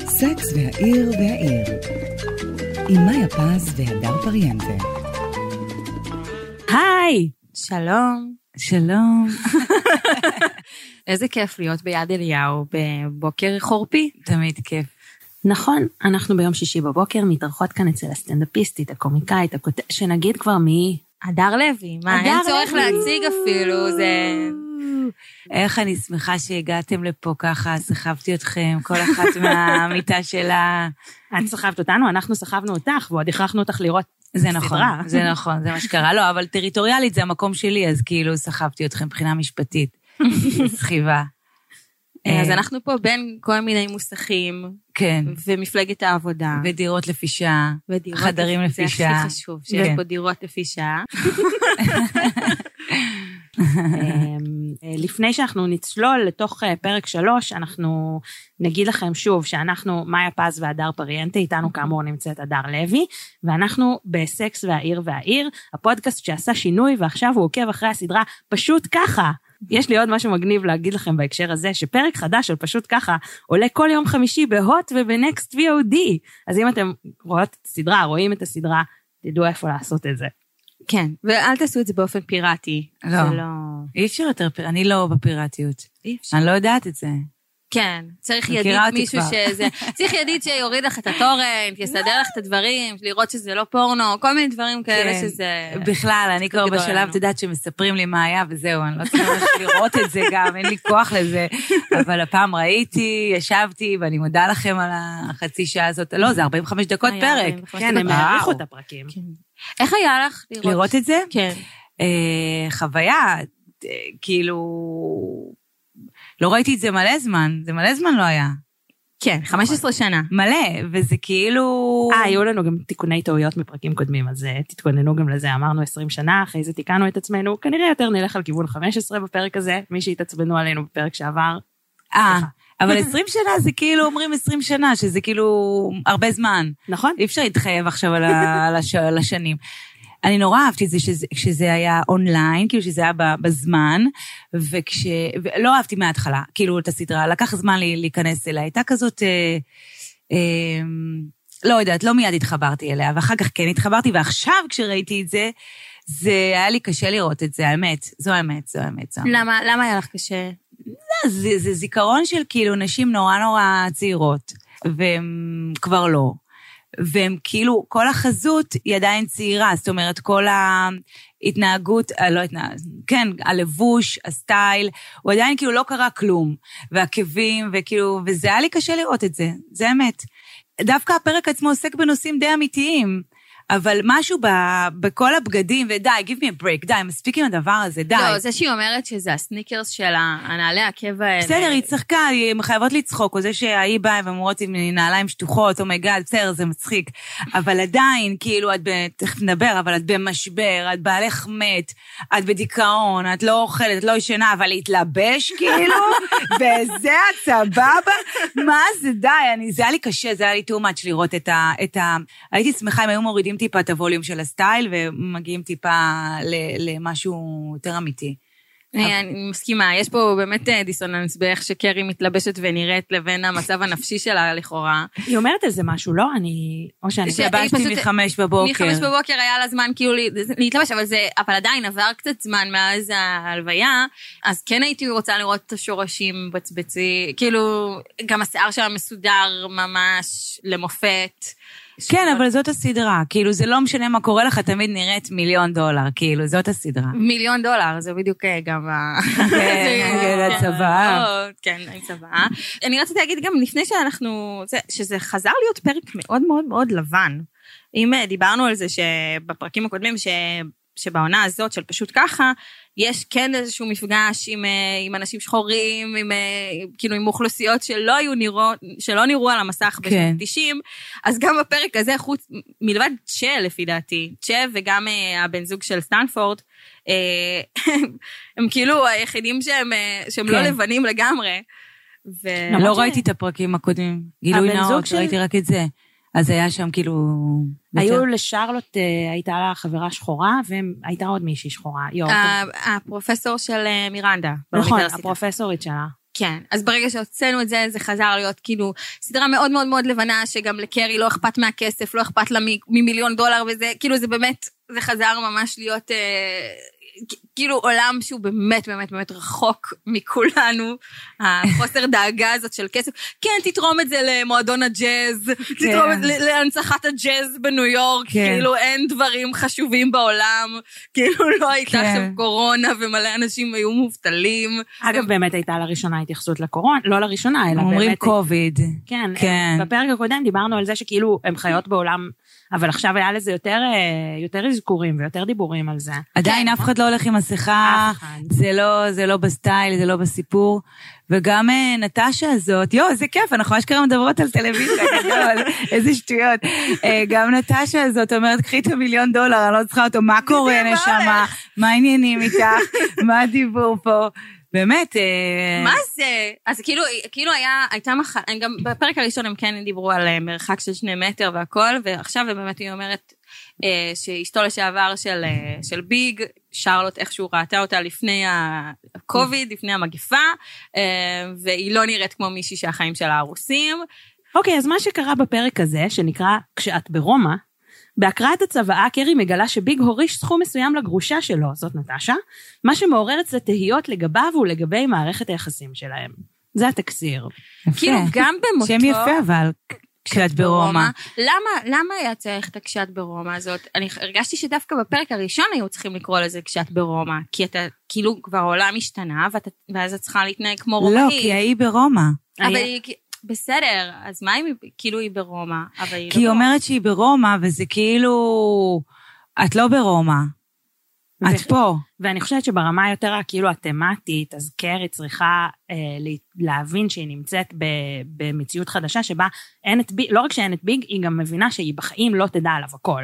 סקס והעיר והעיר עם מאיה פז והדר פריאנטה. היי! שלום. שלום. איזה כיף להיות ביד אליהו בבוקר חורפי. תמיד כיף. נכון, אנחנו ביום שישי בבוקר מתארחות כאן אצל הסטנדאפיסטית, הקומיקאית, הכות... שנגיד כבר מי? הדר לוי. מה, אין צורך להציג אפילו, זה... איך אני שמחה שהגעתם לפה ככה, סחבתי אתכם, כל אחת מהמיטה שלה. את סחבת אותנו, אנחנו סחבנו אותך, ועוד הכרחנו אותך לראות זה נכון, זה נכון, זה מה שקרה. לא, אבל טריטוריאלית זה המקום שלי, אז כאילו סחבתי אתכם מבחינה משפטית. סחיבה. אז אנחנו פה בין כל מיני מוסכים. כן. ומפלגת העבודה. ודירות לפי שעה. ודירות חדרים לפי שעה. זה הכי חשוב, שיש פה דירות לפי שעה. לפני שאנחנו נצלול לתוך פרק שלוש, אנחנו נגיד לכם שוב שאנחנו, מאיה פז והדר פריאנטה, איתנו כאמור נמצאת הדר לוי, ואנחנו בסקס והעיר והעיר, הפודקאסט שעשה שינוי ועכשיו הוא עוקב אחרי הסדרה פשוט ככה. יש לי עוד משהו מגניב להגיד לכם בהקשר הזה, שפרק חדש של פשוט ככה עולה כל יום חמישי בהוט ובנקסט VOD. אז אם אתם רואות את הסדרה, רואים את הסדרה, תדעו איפה לעשות את זה. כן, ואל תעשו את זה באופן פיראטי. לא, לא... אי אפשר יותר, אני לא בפיראטיות. אי אפשר. אני לא יודעת את זה. כן, צריך ידיד מישהו שזה... צריך ידיד שיוריד לך את הטורנט, יסדר לך את הדברים, לראות שזה לא פורנו, כל מיני דברים כאלה כן. שזה... בכלל, אני כבר בשלב, את יודעת, שמספרים לי מה היה וזהו, אני לא צריכה לראות את זה גם, אין לי כוח לזה. אבל הפעם ראיתי, ישבתי, ואני מודה לכם על החצי שעה הזאת. לא, זה 45 דקות פרק. כן, הם העריכו את הפרקים. איך היה לך לראות? לראות את זה? כן. אה, חוויה, כאילו... לא ראיתי את זה מלא זמן, זה מלא זמן לא היה. כן, 15 שנה. מלא, וזה כאילו... אה, היו לנו גם תיקוני טעויות מפרקים קודמים, אז uh, תתכוננו גם לזה, אמרנו 20 שנה, אחרי זה תיקנו את עצמנו, כנראה יותר נלך על כיוון 15 בפרק הזה, מי שהתעצבנו עלינו בפרק שעבר. אה, אבל 20 שנה זה כאילו אומרים 20 שנה, שזה כאילו הרבה זמן. נכון. אי אפשר להתחייב עכשיו על, הש... על השנים. אני נורא אהבתי את זה שזה, כשזה היה אונליין, כאילו שזה היה בזמן, וכש... ולא אהבתי מההתחלה, כאילו, את הסדרה, לקח זמן לי להיכנס אליה. הייתה כזאת... אה, אה, לא יודעת, לא מיד התחברתי אליה, ואחר כך כן התחברתי, ועכשיו כשראיתי את זה, זה היה לי קשה לראות את זה, האמת. זו האמת, זו האמת. זו האמת. למה, למה היה לך קשה? לא, זה, זה זיכרון של כאילו נשים נורא נורא צעירות, והן כבר לא. והם כאילו, כל החזות היא עדיין צעירה, זאת אומרת, כל ההתנהגות, אה, לא התנהגות, כן, הלבוש, הסטייל, הוא עדיין כאילו לא קרה כלום. והעקבים, וכאילו, וזה היה לי קשה לראות את זה, זה אמת. דווקא הפרק עצמו עוסק בנושאים די אמיתיים. אבל משהו ב, בכל הבגדים, ודי, give me a break, די, מספיק עם הדבר הזה, די. לא, זה שהיא אומרת שזה הסניקרס של הנעלי עקב האלה. בסדר, היא צחקה, הן חייבות לצחוק, או זה שהיא באה, והן אומרות עם נעליים שטוחות, oh my god, oh בסדר, זה מצחיק. אבל עדיין, כאילו, את, ב... תכף נדבר, אבל את במשבר, את בעלך מת, את בדיכאון, את לא אוכלת, את לא ישנה, אבל להתלבש, כאילו, וזה את סבבה? מה זה, די, אני, זה היה לי קשה, זה היה לי too much לראות את ה... את ה... הייתי שמחה אם היו מורידים טיפה את הווליום של הסטייל, ומגיעים טיפה למשהו יותר אמיתי. אני מסכימה, יש פה באמת אה, דיסוננס באיך שקרי מתלבשת ונראית לבין המצב הנפשי שלה לכאורה. היא אומרת על זה משהו, לא? אני... או שאני... התלבשתי מחמש בבוקר. מחמש בבוקר היה לה זמן כאילו להתלבש, אבל זה... אבל עדיין עבר קצת זמן מאז ההלוויה, אז כן הייתי רוצה לראות את השורשים בצבצי, כאילו, גם השיער שלה מסודר ממש למופת. כן, אבל זאת הסדרה. כאילו, זה לא משנה מה קורה לך, תמיד נראית מיליון דולר. כאילו, זאת הסדרה. מיליון דולר, זה בדיוק אה, גם ה... כן, כן הצבא. כן, הצבא. אני רציתי להגיד גם לפני שאנחנו... שזה חזר להיות פרק מאוד מאוד מאוד לבן. אם אה, דיברנו על זה שבפרקים הקודמים, שבעונה הזאת של פשוט ככה, יש כן איזשהו מפגש עם, אה, עם אנשים שחורים, עם, אה, כאילו עם אוכלוסיות שלא היו נראו, שלא נראו על המסך בשנות כן. 90, אז גם בפרק הזה, חוץ, מלבד צ'ה לפי דעתי, צ'ה וגם אה, הבן זוג של סטנפורד, הם כאילו היחידים שהם, שהם לא כן. לא לבנים לגמרי. ו... לא ראיתי את הפרקים הקודמים, גילוי נאות, ראיתי רק את זה. אז היה שם כאילו... היו לשרלוט, אה, הייתה לה חברה שחורה, והייתה עוד מישהי שחורה. יואו, ה- הפרופסור של אה, מירנדה. נכון. הפרופסורית שלה. כן, אז ברגע שהוצאנו את זה, זה חזר להיות כאילו סדרה מאוד מאוד מאוד לבנה, שגם לקרי לא אכפת מהכסף, לא אכפת לה ממיליון דולר וזה, כאילו זה באמת, זה חזר ממש להיות אה, כאילו עולם שהוא באמת באמת באמת רחוק מכולנו, החוסר דאגה הזאת של כסף. כן, תתרום את זה למועדון הג'אז, תתרום את זה ל- להנצחת הג'אז בניו יורק, כן. כאילו אין דברים חשובים בעולם, כאילו לא הייתה כן. עכשיו קורונה ומלא אנשים היו מובטלים. אגב, באמת הייתה לראשונה התייחסות לקורונה, לא לראשונה, אלא באמת... אומרים קוביד. כן, כן. בפרק הקודם דיברנו על זה שכאילו הן חיות בעולם, אבל עכשיו היה לזה יותר, אה, יותר אזכורים ויותר דיבורים על זה. עדיין כן. אף אחד לא הולך עם מסכה. זה לא, זה לא בסטייל, זה לא בסיפור. וגם אה, נטשה הזאת, יואו, איזה כיף, אנחנו אשכרה מדברות על טלוויזיה, גדול, איזה שטויות. אה, גם נטשה הזאת אומרת, קחי את המיליון דולר, אני לא צריכה אותו, מה קורה, מה נשמה? מה העניינים איתך? מה הדיבור פה? באמת, אה, מה זה? אז כאילו, כאילו היה, הייתה מחלה, גם בפרק הראשון הם כן דיברו על אה, מרחק של שני מטר והכל, ועכשיו באמת היא אומרת אה, שאשתו לשעבר של, של ביג, שרלוט איכשהו ראתה אותה לפני הקוביד, לפני המגפה, והיא לא נראית כמו מישהי שהחיים שלה הרוסים. אוקיי, אז מה שקרה בפרק הזה, שנקרא "כשאת ברומא", בהקראת הצוואה קרי מגלה שביג הוריש סכום מסוים לגרושה שלו, זאת נטשה, מה שמעורר אצלה תהיות לגביו ולגבי מערכת היחסים שלהם. זה התקציר. יפה. כאילו, גם במותו... שם יפה, אבל, כשאת ברומא. למה, למה היה צריך את הכשאת ברומא הזאת? אני הרגשתי שדווקא בפרק הראשון היו צריכים לקרוא לזה כשאת ברומא, כי אתה, כאילו, כבר העולם השתנה, ואת, ואז את צריכה להתנהג כמו רומאי. לא, כי ההיא ברומא. אבל היה- היא, בסדר, אז מה אם היא, כאילו היא ברומא, אבל היא כי היא לא אומרת שהיא ברומא, וזה כאילו... את לא ברומא, את פה. ואני חושבת שברמה היותר כאילו התמטית, אז קרי צריכה אה, לה- להבין שהיא נמצאת ב, במציאות חדשה שבה אין את ביג, לא רק שאין את ביג, היא גם מבינה שהיא בחיים לא תדע עליו הכל.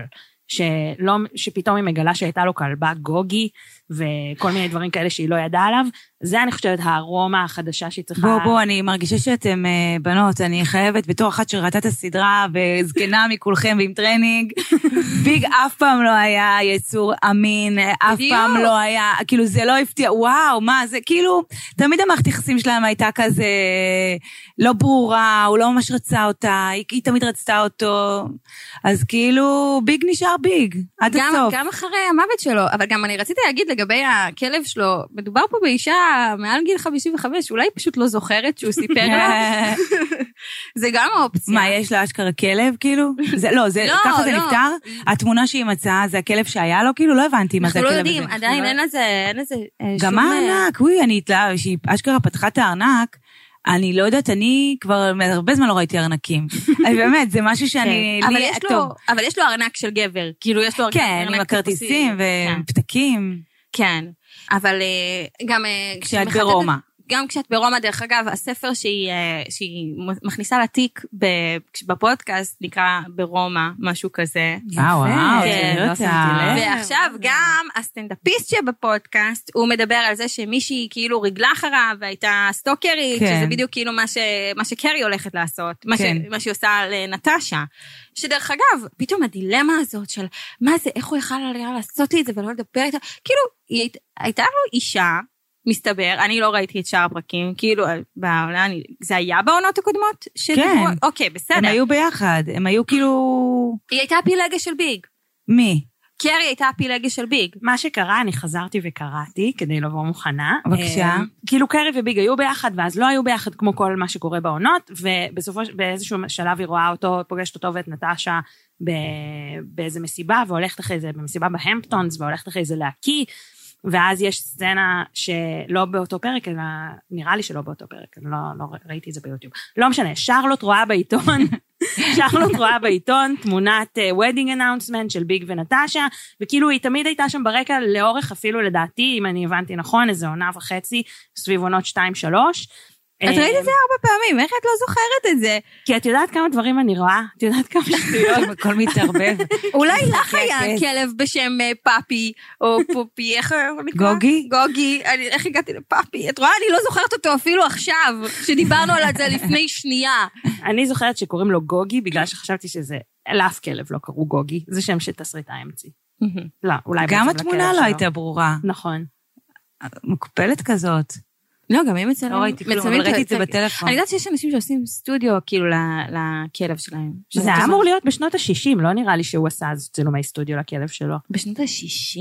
שלא, שפתאום היא מגלה שהייתה לו כלבה גוגי, וכל מיני דברים כאלה שהיא לא ידעה עליו. זה אני חושבת הרומא החדשה שהיא צריכה... בואו, בואו, אני מרגישה שאתם אה, בנות, אני חייבת, בתור אחת שראתה את הסדרה וזקנה מכולכם ועם טרנינג, ביג אף פעם לא היה יצור אמין, אף בדיוק. פעם לא היה, כאילו זה לא הפתיע, וואו, מה זה, כאילו, תמיד המערכת יחסים שלהם הייתה כזה לא ברורה, הוא לא ממש רצה אותה, היא, היא תמיד רצתה אותו, אז כאילו, ביג נשאר ביג, עד גם, הסוף. גם אחרי המוות שלו, אבל גם אני רציתי להגיד לגבי הכלב שלו, מדובר פה באישה מעל גיל 55, אולי היא פשוט לא זוכרת שהוא סיפר לה, זה גם האופציה. מה, יש לה אשכרה כלב, כאילו? זה, לא, זה, לא, ככה זה לא. נפתר? התמונה שהיא מצאה זה הכלב שהיה לו? כאילו, לא הבנתי מה זה אנחנו לא הכלב הזה. יודעים, עדיין אין לזה, אין לזה אה, גם שום, אה, הארנק, וואי, אני התלהב, שהיא אשכרה פתחה את הארנק, אני לא יודעת, אני כבר הרבה זמן לא ראיתי ארנקים. אני באמת, זה משהו שאני, כן. אבל לי, יש לו-. אבל יש לו ארנק של גבר, כאילו יש לו ארנק כן, עם הכרטיסים. כן. ופתקים. כן, אבל אה, גם... אה, כשאת ברומא. גם כשאת ברומא, דרך אגב, הספר שהיא, אה, שהיא מכניסה לתיק בפודקאסט נקרא ברומא, משהו כזה. וואו, וואו, כן, לא אותה. שמתי לב. ועכשיו גם הסטנדאפיסט שבפודקאסט, הוא מדבר על זה שמישהי כאילו ריגלה אחריו והייתה סטוקרית, כן. שזה בדיוק כאילו מה, ש, מה שקרי הולכת לעשות, מה, כן. ש, מה שהיא עושה לנטשה. שדרך אגב, פתאום הדילמה הזאת של מה זה, איך הוא יכל לעשות לי את זה ולא לדבר איתה, כאילו, היא, היית- הייתה לו אישה, מסתבר, אני לא ראיתי את שאר הפרקים, כאילו, בעונה, אני- זה היה בעונות הקודמות? שדיברו- כן. אוקיי, בסדר. הם היו ביחד, הם היו כאילו... היא הייתה הפילגה של ביג. מי? קרי הייתה הפילגה של ביג. מה שקרה, אני חזרתי וקראתי כדי לבוא מוכנה. בבקשה. אה, כאילו קרי וביג היו ביחד, ואז לא היו ביחד כמו כל מה שקורה בעונות, ובסופו, של- באיזשהו שלב היא רואה אותו, פוגשת אותו ואת נטשה באיזה מסיבה, והולכת אחרי זה, במסיבה בהמפטונס, והולכת אחרי זה להקיא, ואז יש סצנה שלא באותו פרק, אלא נראה לי שלא באותו פרק, אני לא, לא ראיתי את זה ביוטיוב. לא משנה, שרלוט רואה בעיתון, שרלוט רואה בעיתון תמונת wedding announcement של ביג ונטשה, וכאילו היא תמיד הייתה שם ברקע לאורך אפילו לדעתי, אם אני הבנתי נכון, איזה עונה וחצי, סביב עונות 2-3. את ראית את זה ארבע פעמים, איך את לא זוכרת את זה? כי את יודעת כמה דברים אני רואה? את יודעת כמה שטויות? הכל מתערבב. אולי לך היה. כלב בשם אה, פאפי, או פופי, איך נקרא? גוגי? גוגי, אני- איך הגעתי לפאפי? את רואה, אני לא זוכרת אותו אפילו עכשיו, שדיברנו על זה לפני שנייה. אני זוכרת שקוראים לו גוגי, בגלל שחשבתי שזה, לאף כלב לא קראו גוגי, זה שם שתסריטאי המציא. לא, אולי גם התמונה לא. הייתה ברורה. נכון. מוקפלת כזאת. לא, גם אם מצלמים... לא ראיתי כלום, אבל ראיתי את זה אני בטלפון. יודעת שיש אנשים שעושים סטודיו כאילו ל- לכלב שלהם. זה היה אמור להיות בשנות ה-60, לא נראה לי שהוא עשה אז צילומי סטודיו לכלב שלו. בשנות ה-60.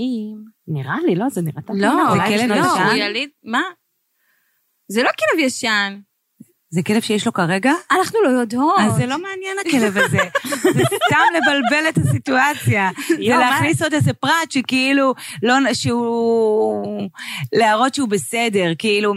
נראה לי, לא, זה נראה לא, תמונה, זה כלב לא, ישן? הוא ה-60. יליד... מה? זה לא כלב ישן. זה כלב שיש לו כרגע? אנחנו לא יודעות. אז זה לא מעניין הכלב הזה. זה סתם לבלבל את הסיטואציה. זה מה- להכניס עוד איזה פרט שכאילו, לא, שהוא... להראות שהוא בסדר, כאילו,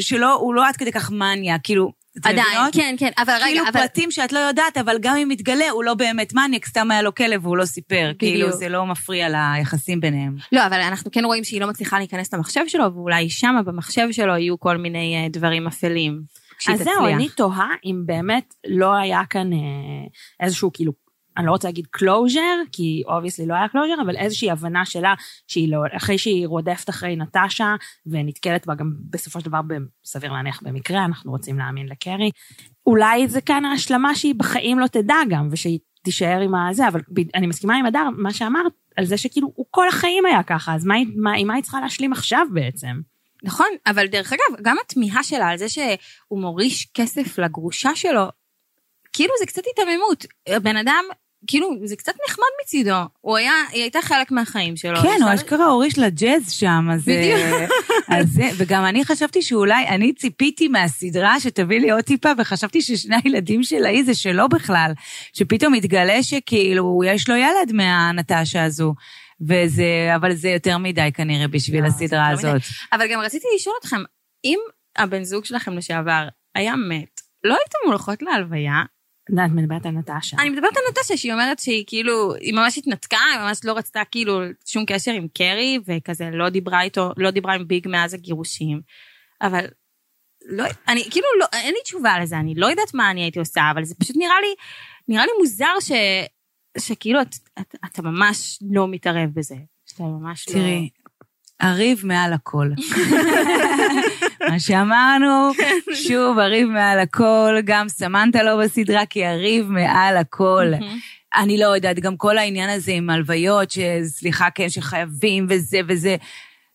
שלא, הוא לא עד כדי כך מניה, כאילו, עדיין, מבינות? כן, כן, אבל רגע, כאילו אבל... פרטים שאת לא יודעת, אבל גם אם יתגלה, הוא לא באמת מניאק, סתם היה לו כלב והוא לא סיפר. כאילו, זה לא מפריע ליחסים ביניהם. לא, אבל אנחנו כן רואים שהיא לא מצליחה להיכנס למחשב שלו, ואולי שמה במחשב שלו יהיו כל מיני אה, דברים אפלים. כשהיא אז תצליח. זהו, אני תוהה אם באמת לא היה כאן אה, איזשהו כאילו, אני לא רוצה להגיד closure, כי obviously לא היה closure, אבל איזושהי הבנה שלה, שהיא לא, אחרי שהיא רודפת אחרי נטשה, ונתקלת בה גם בסופו של דבר, סביר להניח במקרה, אנחנו רוצים להאמין לקרי, אולי זה כאן ההשלמה שהיא בחיים לא תדע גם, ושהיא תישאר עם הזה, אבל אני מסכימה עם הדר, מה שאמרת, על זה שכאילו, הוא כל החיים היה ככה, אז מה, מה, עם מה היא צריכה להשלים עכשיו בעצם? נכון, אבל דרך אגב, גם התמיהה שלה על זה שהוא מוריש כסף לגרושה שלו, כאילו זה קצת היתממות. הבן אדם, כאילו, זה קצת נחמד מצידו. הוא היה, היא הייתה חלק מהחיים שלו. כן, הוא אשכרה הוריש לג'אז שם, אז... אה, אז וגם אני חשבתי שאולי, אני ציפיתי מהסדרה שתביא לי עוד טיפה, וחשבתי ששני הילדים של ההיא זה שלו בכלל, שפתאום התגלה שכאילו, יש לו ילד מהנטשה הזו. וזה, אבל זה יותר מדי כנראה בשביל לא, הסדרה יותר מדי. הזאת. אבל גם רציתי לשאול אתכם, אם הבן זוג שלכם לשעבר היה מת, לא הייתם הולכות להלוויה? לא, את מדברת על נטשה. אני מדברת על נטשה, שהיא אומרת שהיא כאילו, היא ממש התנתקה, היא ממש לא רצתה כאילו שום קשר עם קרי, וכזה לא דיברה איתו, לא דיברה עם ביג מאז הגירושים. אבל לא, אני כאילו לא, אין לי תשובה לזה, אני לא יודעת מה אני הייתי עושה, אבל זה פשוט נראה לי, נראה לי מוזר ש, שכאילו את, את, אתה ממש לא מתערב בזה. שאתה ממש לא... תראי, הריב מעל הכל. מה שאמרנו, שוב, הריב מעל הכל, גם סמנתה לא בסדרה, כי הריב מעל הכל. אני לא יודעת, גם כל העניין הזה עם הלוויות, שסליחה, כן, שחייבים וזה וזה.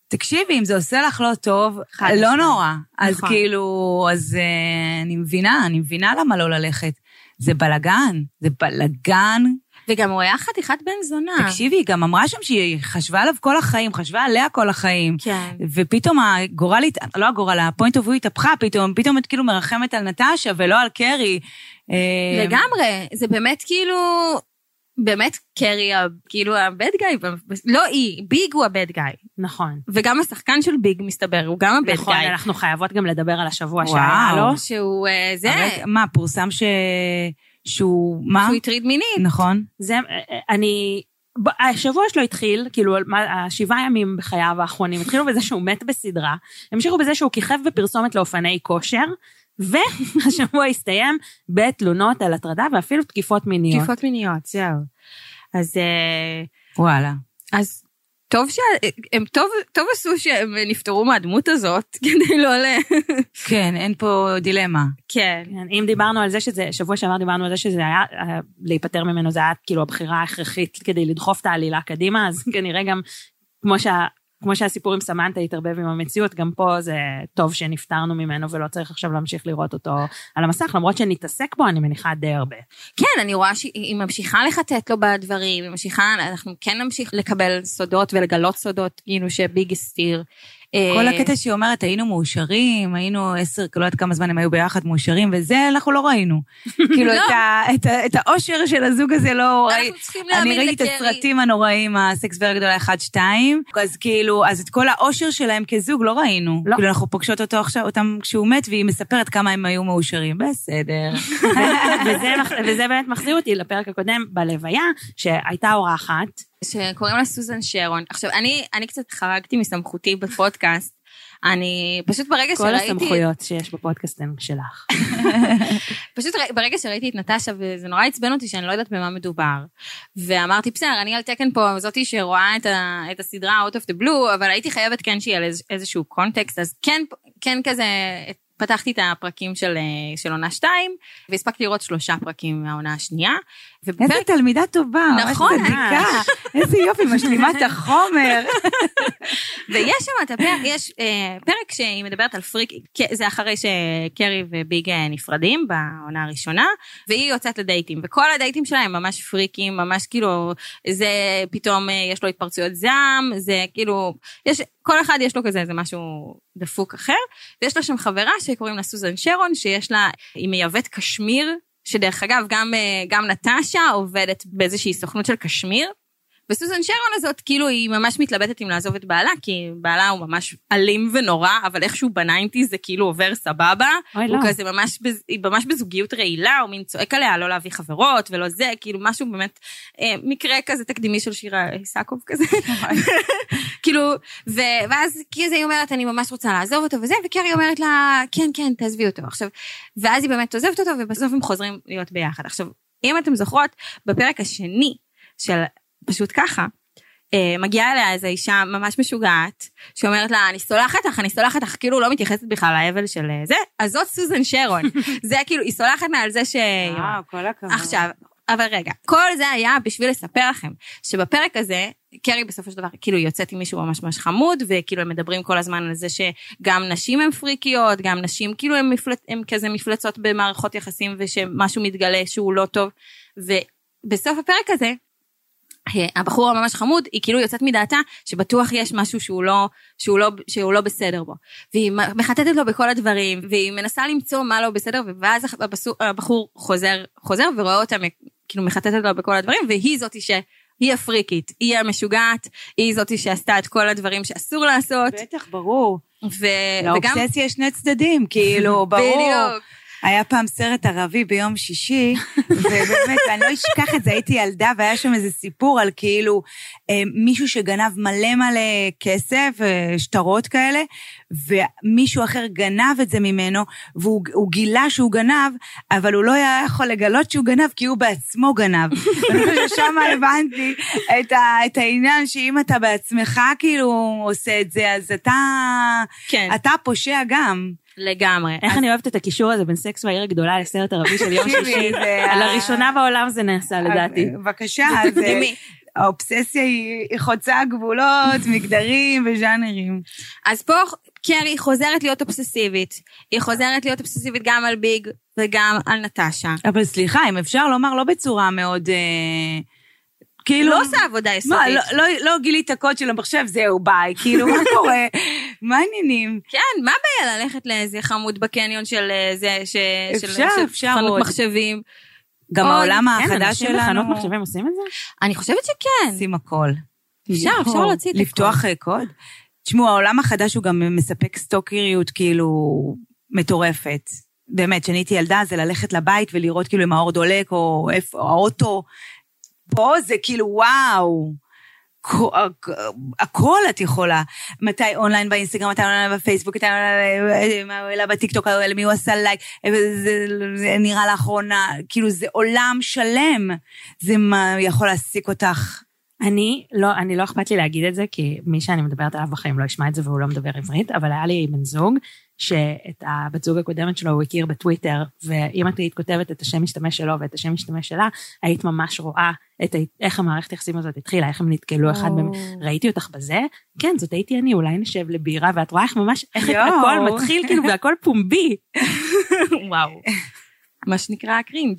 תקשיבי, אם זה עושה לך לא טוב, לא. נורא. אז נכון. כאילו, אז אה, אני מבינה, אני מבינה למה לא ללכת. זה בלגן, זה בלגן. וגם הוא היה חתיכת בן זונה. תקשיבי, היא גם אמרה שם שהיא חשבה עליו כל החיים, חשבה עליה כל החיים. כן. ופתאום הגורל, לא הגורל, ה point of view התהפכה פתאום, פתאום את כאילו מרחמת על נטשה ולא על קרי. אה, לגמרי, זה באמת כאילו, באמת קרי, כאילו ה bad guy, לא היא, ביג הוא ה bad guy. נכון. וגם השחקן של ביג, מסתבר, הוא גם ה bad נכון, guy. אנחנו חייבות גם לדבר על השבוע. שהיה לו. שהוא אה, זה, מה, פורסם ש... שהוא... מה? שהוא הטריד מינית. נכון. זה, אני... השבוע שלו התחיל, כאילו, מה- השבעה ימים בחייו האחרונים, התחילו בזה שהוא מת בסדרה, המשיכו בזה שהוא כיכב בפרסומת לאופני כושר, והשבוע הסתיים בתלונות על הטרדה ואפילו תקיפות מיניות. תקיפות מיניות, זהו. אז, אה, וואלה. אז טוב שהם טוב, טוב עשו שהם נפטרו מהדמות הזאת, כדי לא ל... כן, אין פה דילמה. כן. כן, אם דיברנו על זה שזה, שבוע שעבר דיברנו על זה שזה היה, אה, להיפטר ממנו זה היה כאילו הבחירה ההכרחית כדי לדחוף את העלילה קדימה, אז כנראה גם, כמו שה... כמו שהסיפור עם סמנטה התערבב עם המציאות, גם פה זה טוב שנפטרנו ממנו ולא צריך עכשיו להמשיך לראות אותו על המסך, למרות שנתעסק בו, אני מניחה די הרבה. כן, אני רואה שהיא ממשיכה לחטט לו בדברים, היא ממשיכה, אנחנו כן נמשיך לקבל סודות ולגלות סודות, כאילו שביג הסתיר. כל אה, הקטע שהיא אומרת, היינו מאושרים, היינו עשר, לא יודעת כמה זמן הם היו ביחד מאושרים, וזה אנחנו לא ראינו. כאילו, את ה- את ה- את האושר של הזוג הזה לא ראיתי. אנחנו צריכים להאמין אני ראיתי את לקרי. הסרטים הנוראים, הסקס והגדולה 1-2, אז כאילו, אז את כל האושר שלהם כזוג לא ראינו. לא. כאילו, אנחנו פוגשות אותו עכשיו, אותם כשהוא מת, והיא מספרת כמה הם היו מאושרים. בסדר. וזה, וזה באמת מחזיר אותי לפרק הקודם בלוויה, שהייתה אורחת, שקוראים לה סוזן שרון. עכשיו, אני, אני קצת חרגתי מסמכותי בפודקאסט, אני פשוט ברגע כל שראיתי... הסמכויות שיש בפודקאסט הן שלך. פשוט ברגע שראיתי את נטשה, וזה נורא עצבן אותי שאני לא יודעת במה מדובר. ואמרתי, בסדר, אני על תקן פה, זאתי שרואה את, ה, את הסדרה Out of the Blue, אבל הייתי חייבת כן שיהיה איז, איזשהו קונטקסט, אז כן, כן כזה, פתחתי את הפרקים של, אה, של עונה 2, והספקתי לראות שלושה פרקים מהעונה השנייה. איזה תלמידה טובה, ממש נכון, צדיקה. איזה יופי, משלימה את החומר. ויש שם את הפרק, יש אה, פרק שהיא מדברת על פריק, זה אחרי שקרי וביג אה, נפרדים בעונה הראשונה, והיא יוצאת לדייטים, וכל הדייטים שלה הם ממש פריקים, ממש כאילו, זה פתאום אה, יש לו התפרצויות זעם, זה כאילו, יש, כל אחד יש לו כזה איזה משהו דפוק אחר, ויש לה שם חברה שקוראים לה סוזן שרון, שיש לה, היא מייבאת קשמיר, שדרך אגב, גם, אה, גם נטשה עובדת באיזושהי סוכנות של קשמיר. וסוזן שרון הזאת, כאילו, היא ממש מתלבטת אם לעזוב את בעלה, כי בעלה הוא ממש אלים ונורא, אבל איכשהו בניינטי זה כאילו עובר סבבה. אוי, הוא לא. כזה ממש, היא ממש בזוגיות רעילה, הוא מין צועק עליה לא להביא חברות ולא זה, כאילו משהו באמת, אה, מקרה כזה תקדימי של שירה איסקוב כזה. כאילו, ו- ואז כזה היא אומרת, אני ממש רוצה לעזוב אותו וזה, וקרי אומרת לה, כן, כן, תעזבי אותו. עכשיו, ואז היא באמת עוזבת אותו, ובסוף הם חוזרים להיות ביחד. עכשיו, אם אתם זוכרות, בפרק השני של פשוט ככה, אה, מגיעה אליה איזו אישה ממש משוגעת, שאומרת לה, אני סולחת לך, אני סולחת לך, כאילו לא מתייחסת בכלל לאבל של אה, זה, אז זאת סוזן שרון. זה כאילו, היא סולחת לה על זה ש... וואו, כל הכבוד. עכשיו, אבל רגע, כל זה היה בשביל לספר לכם, שבפרק הזה, קרי בסופו של דבר כאילו יוצאת עם מישהו ממש ממש חמוד, וכאילו הם מדברים כל הזמן על זה שגם נשים הן פריקיות, גם נשים כאילו הן מפלצ... הם כזה מפלצות במערכות יחסים, ושמשהו מתגלה שהוא לא טוב, ובסוף הפרק הזה, הבחור הממש חמוד, היא כאילו יוצאת מדעתה שבטוח יש משהו שהוא לא, שהוא לא, שהוא לא בסדר בו. והיא מחטטת לו בכל הדברים, והיא מנסה למצוא מה לא בסדר, ואז הבחור חוזר, חוזר ורואה אותה כאילו מחטטת לו בכל הדברים, והיא זאתי ש... היא הפריקית, היא המשוגעת, היא זאתי שעשתה את כל הדברים שאסור לעשות, בטח, ברור. ו... וגם... לאובססיה יש שני צדדים, כאילו, ברור. בדיוק. היה פעם סרט ערבי ביום שישי, ובאמת, ואני לא אשכח את זה, הייתי ילדה, והיה שם איזה סיפור על כאילו אה, מישהו שגנב מלא מלא כסף, אה, שטרות כאלה, ומישהו אחר גנב את זה ממנו, והוא הוא גילה שהוא גנב, אבל הוא לא היה יכול לגלות שהוא גנב, כי הוא בעצמו גנב. ואני חושבת ששם הבנתי את, ה, את העניין שאם אתה בעצמך כאילו עושה את זה, אז אתה, כן, אתה פושע גם. לגמרי. איך אני אוהבת את הקישור הזה בין סקס והעיר הגדולה לסרט ערבי של יום שישי. לראשונה בעולם זה נעשה לדעתי. בבקשה, אז אה? האובססיה היא היא חוצה גבולות, מגדרים וז'אנרים. אז פה קרי חוזרת להיות אובססיבית. היא חוזרת להיות אובססיבית גם על ביג וגם על נטשה. אבל סליחה, אם אפשר לומר, לא בצורה מאוד... אה, כאילו... לא עושה עבודה מה, יסודית. לא, לא, לא גילית קוד של המחשב, זהו, ביי. כאילו, מה קורה? מה העניינים? כן, מה הבעיה ללכת לאיזה חמוד בקניון של אה, זה, ש... אפשר, של אפשר חנות עוד. מחשבים? גם העולם החדש שלנו... בחנות מחשבים עושים את זה? אני חושבת שכן. עושים הכל. אפשר, אפשר להוציא את הכל. לפתוח אה, קוד? תשמעו, העולם החדש הוא גם מספק סטוקריות כאילו מטורפת. באמת, כשאני הייתי ילדה זה ללכת לבית ולראות כאילו אם האור דולק או איפה, או האוטו. פה זה כאילו וואו. כ- הכל את יכולה. מתי אונליין באינסטגרם, מתי אונליין בפייסבוק, מתי אונליין מה העלה בטיקטוק, למי הוא עשה לייק, זה, זה נראה לאחרונה, כאילו זה עולם שלם. זה מה יכול להעסיק אותך. אני לא, אני לא אכפת לי להגיד את זה, כי מי שאני מדברת עליו בחיים לא ישמע את זה והוא לא מדבר עברית, אבל היה לי בן זוג, שאת הבת זוג הקודמת שלו הוא הכיר בטוויטר, ואם את היית כותבת את השם משתמש שלו ואת השם משתמש שלה, היית ממש רואה את ה, איך המערכת היחסים הזאת התחילה, איך הם נתקלו אחד מהם. ראיתי אותך בזה? כן, זאת הייתי אני, אולי נשב לבירה, ואת רואה איך ממש, איך יואו. הכל מתחיל כאילו והכל פומבי. וואו. מה שנקרא cringe.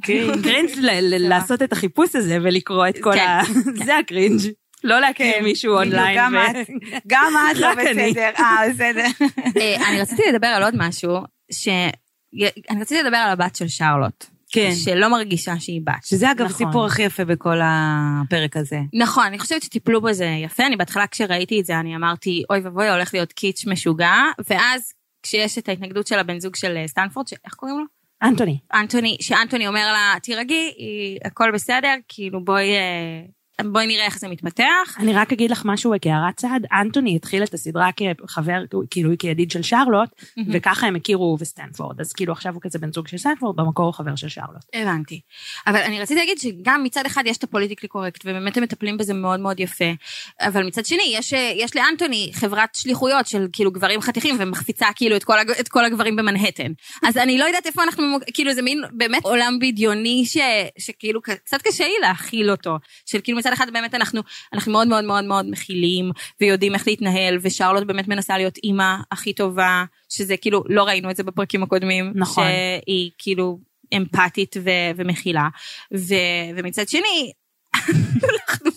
cringe ל- ל- לעשות את החיפוש הזה ולקרוא את כל כן. ה... זה ה cringe. לא להכיר מישהו בדיוק, אונליין. גם את, גם את לא. בסדר. אה, בסדר. אה, אני רציתי לדבר על עוד משהו, ש... אני רציתי לדבר על הבת של שרלוט. כן. שלא מרגישה שהיא בת. שזה אגב נכון. הסיפור הכי יפה בכל הפרק הזה. נכון, אני חושבת שטיפלו בזה יפה. אני בהתחלה כשראיתי את זה, אני אמרתי, אוי ואבוי, הולך להיות קיץ' משוגע, ואז כשיש את ההתנגדות של הבן זוג של אה, סטנפורד, ש- איך קוראים לו? אנטוני. אנטוני, שאנטוני אומר לה, תירגעי, היא- הכל בסדר, כאילו בואי... בואי נראה איך זה מתפתח. אני רק אגיד לך משהו כהערת צעד, אנטוני התחיל את הסדרה כחבר, כאילו כידיד של שרלוט, וככה הם הכירו בסטנפורד, אז כאילו עכשיו הוא כזה בן זוג של סטנפורד, במקור הוא חבר של שרלוט. הבנתי. אבל אני רציתי להגיד שגם מצד אחד יש את ה politically correct, ובאמת הם מטפלים בזה מאוד מאוד יפה, אבל מצד שני, יש, יש לאנטוני חברת שליחויות של כאילו גברים חתיכים, ומחפיצה כאילו את כל, את כל הגברים במנהטן. אז אני לא יודעת איפה אנחנו, כאילו זה מין באמת עולם בדיוני ש, שכאילו קצת קשה לי להכיל אותו. של כאילו מצד אחד באמת אנחנו, אנחנו מאוד מאוד מאוד מאוד מכילים, ויודעים איך להתנהל, ושרלוט באמת מנסה להיות אימא הכי טובה, שזה כאילו, לא ראינו את זה בפרקים הקודמים. נכון. שהיא כאילו אמפתית ו- ומכילה. ו- ומצד שני, אנחנו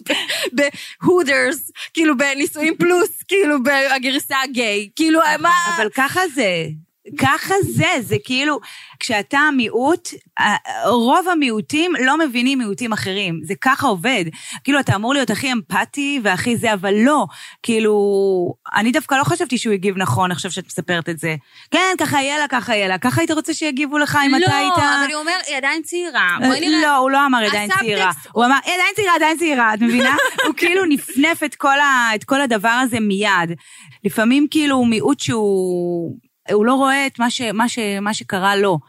בהודרס, כאילו בנישואים פלוס, כאילו בגרסה הגיי, כאילו מה... אבל ככה זה. ככה זה, זה כאילו, כשאתה מיעוט, רוב המיעוטים לא מבינים מיעוטים אחרים, זה ככה עובד. כאילו, אתה אמור להיות הכי אמפתי והכי זה, אבל לא. כאילו, אני דווקא לא חשבתי שהוא הגיב נכון עכשיו שאת מספרת את זה. כן, ככה יהיה לה, ככה יהיה לה. ככה היית רוצה שיגיבו לך אם אתה היית... לא, אבל הוא אומר, היא עדיין צעירה, נראה. לא, הוא לא אמר עדיין צעירה. הוא- הוא אמר, "היא עדיין צעירה, עדיין צעירה, את מבינה? הוא כאילו נפנף את כל ה- את כל הדבר הזה מיד. לפעמים כאילו הוא מיעוט שהוא... הוא לא רואה את מה, ש, מה, ש, מה שקרה לו.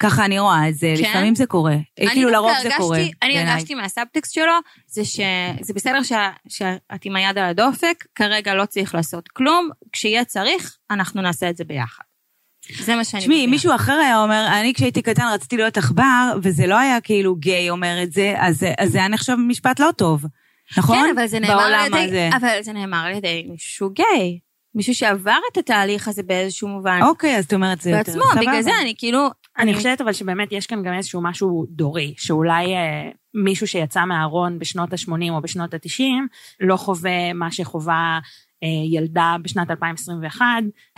ככה אני רואה את זה, כן? לפעמים זה קורה. אני כאילו לרוב זה הרגשתי- קורה. אני. הרגשתי מהסאבטקסט שלו, זה שזה בסדר שה- שאת עם היד על הדופק, כרגע לא צריך לעשות כלום, כשיהיה צריך, אנחנו נעשה את זה ביחד. זה מה שאני תשמעי, מבינה. מישהו אחר היה אומר, אני כשהייתי קטן רציתי להיות עכבר, וזה לא היה כאילו גיי אומר את זה, אז, אז זה היה נחשב משפט לא טוב. נכון? כן, אבל זה נאמר על ידי, הזה. אבל זה נאמר על ידי מישהו גיי. מישהו שעבר את התהליך הזה באיזשהו מובן. אוקיי, אז את אומרת זה יותר בעצמו. בגלל זה אני כאילו... אני חושבת אבל שבאמת יש כאן גם איזשהו משהו דורי, שאולי אה, מישהו שיצא מהארון בשנות ה-80 או בשנות ה-90, לא חווה מה שחווה אה, ילדה בשנת 2021,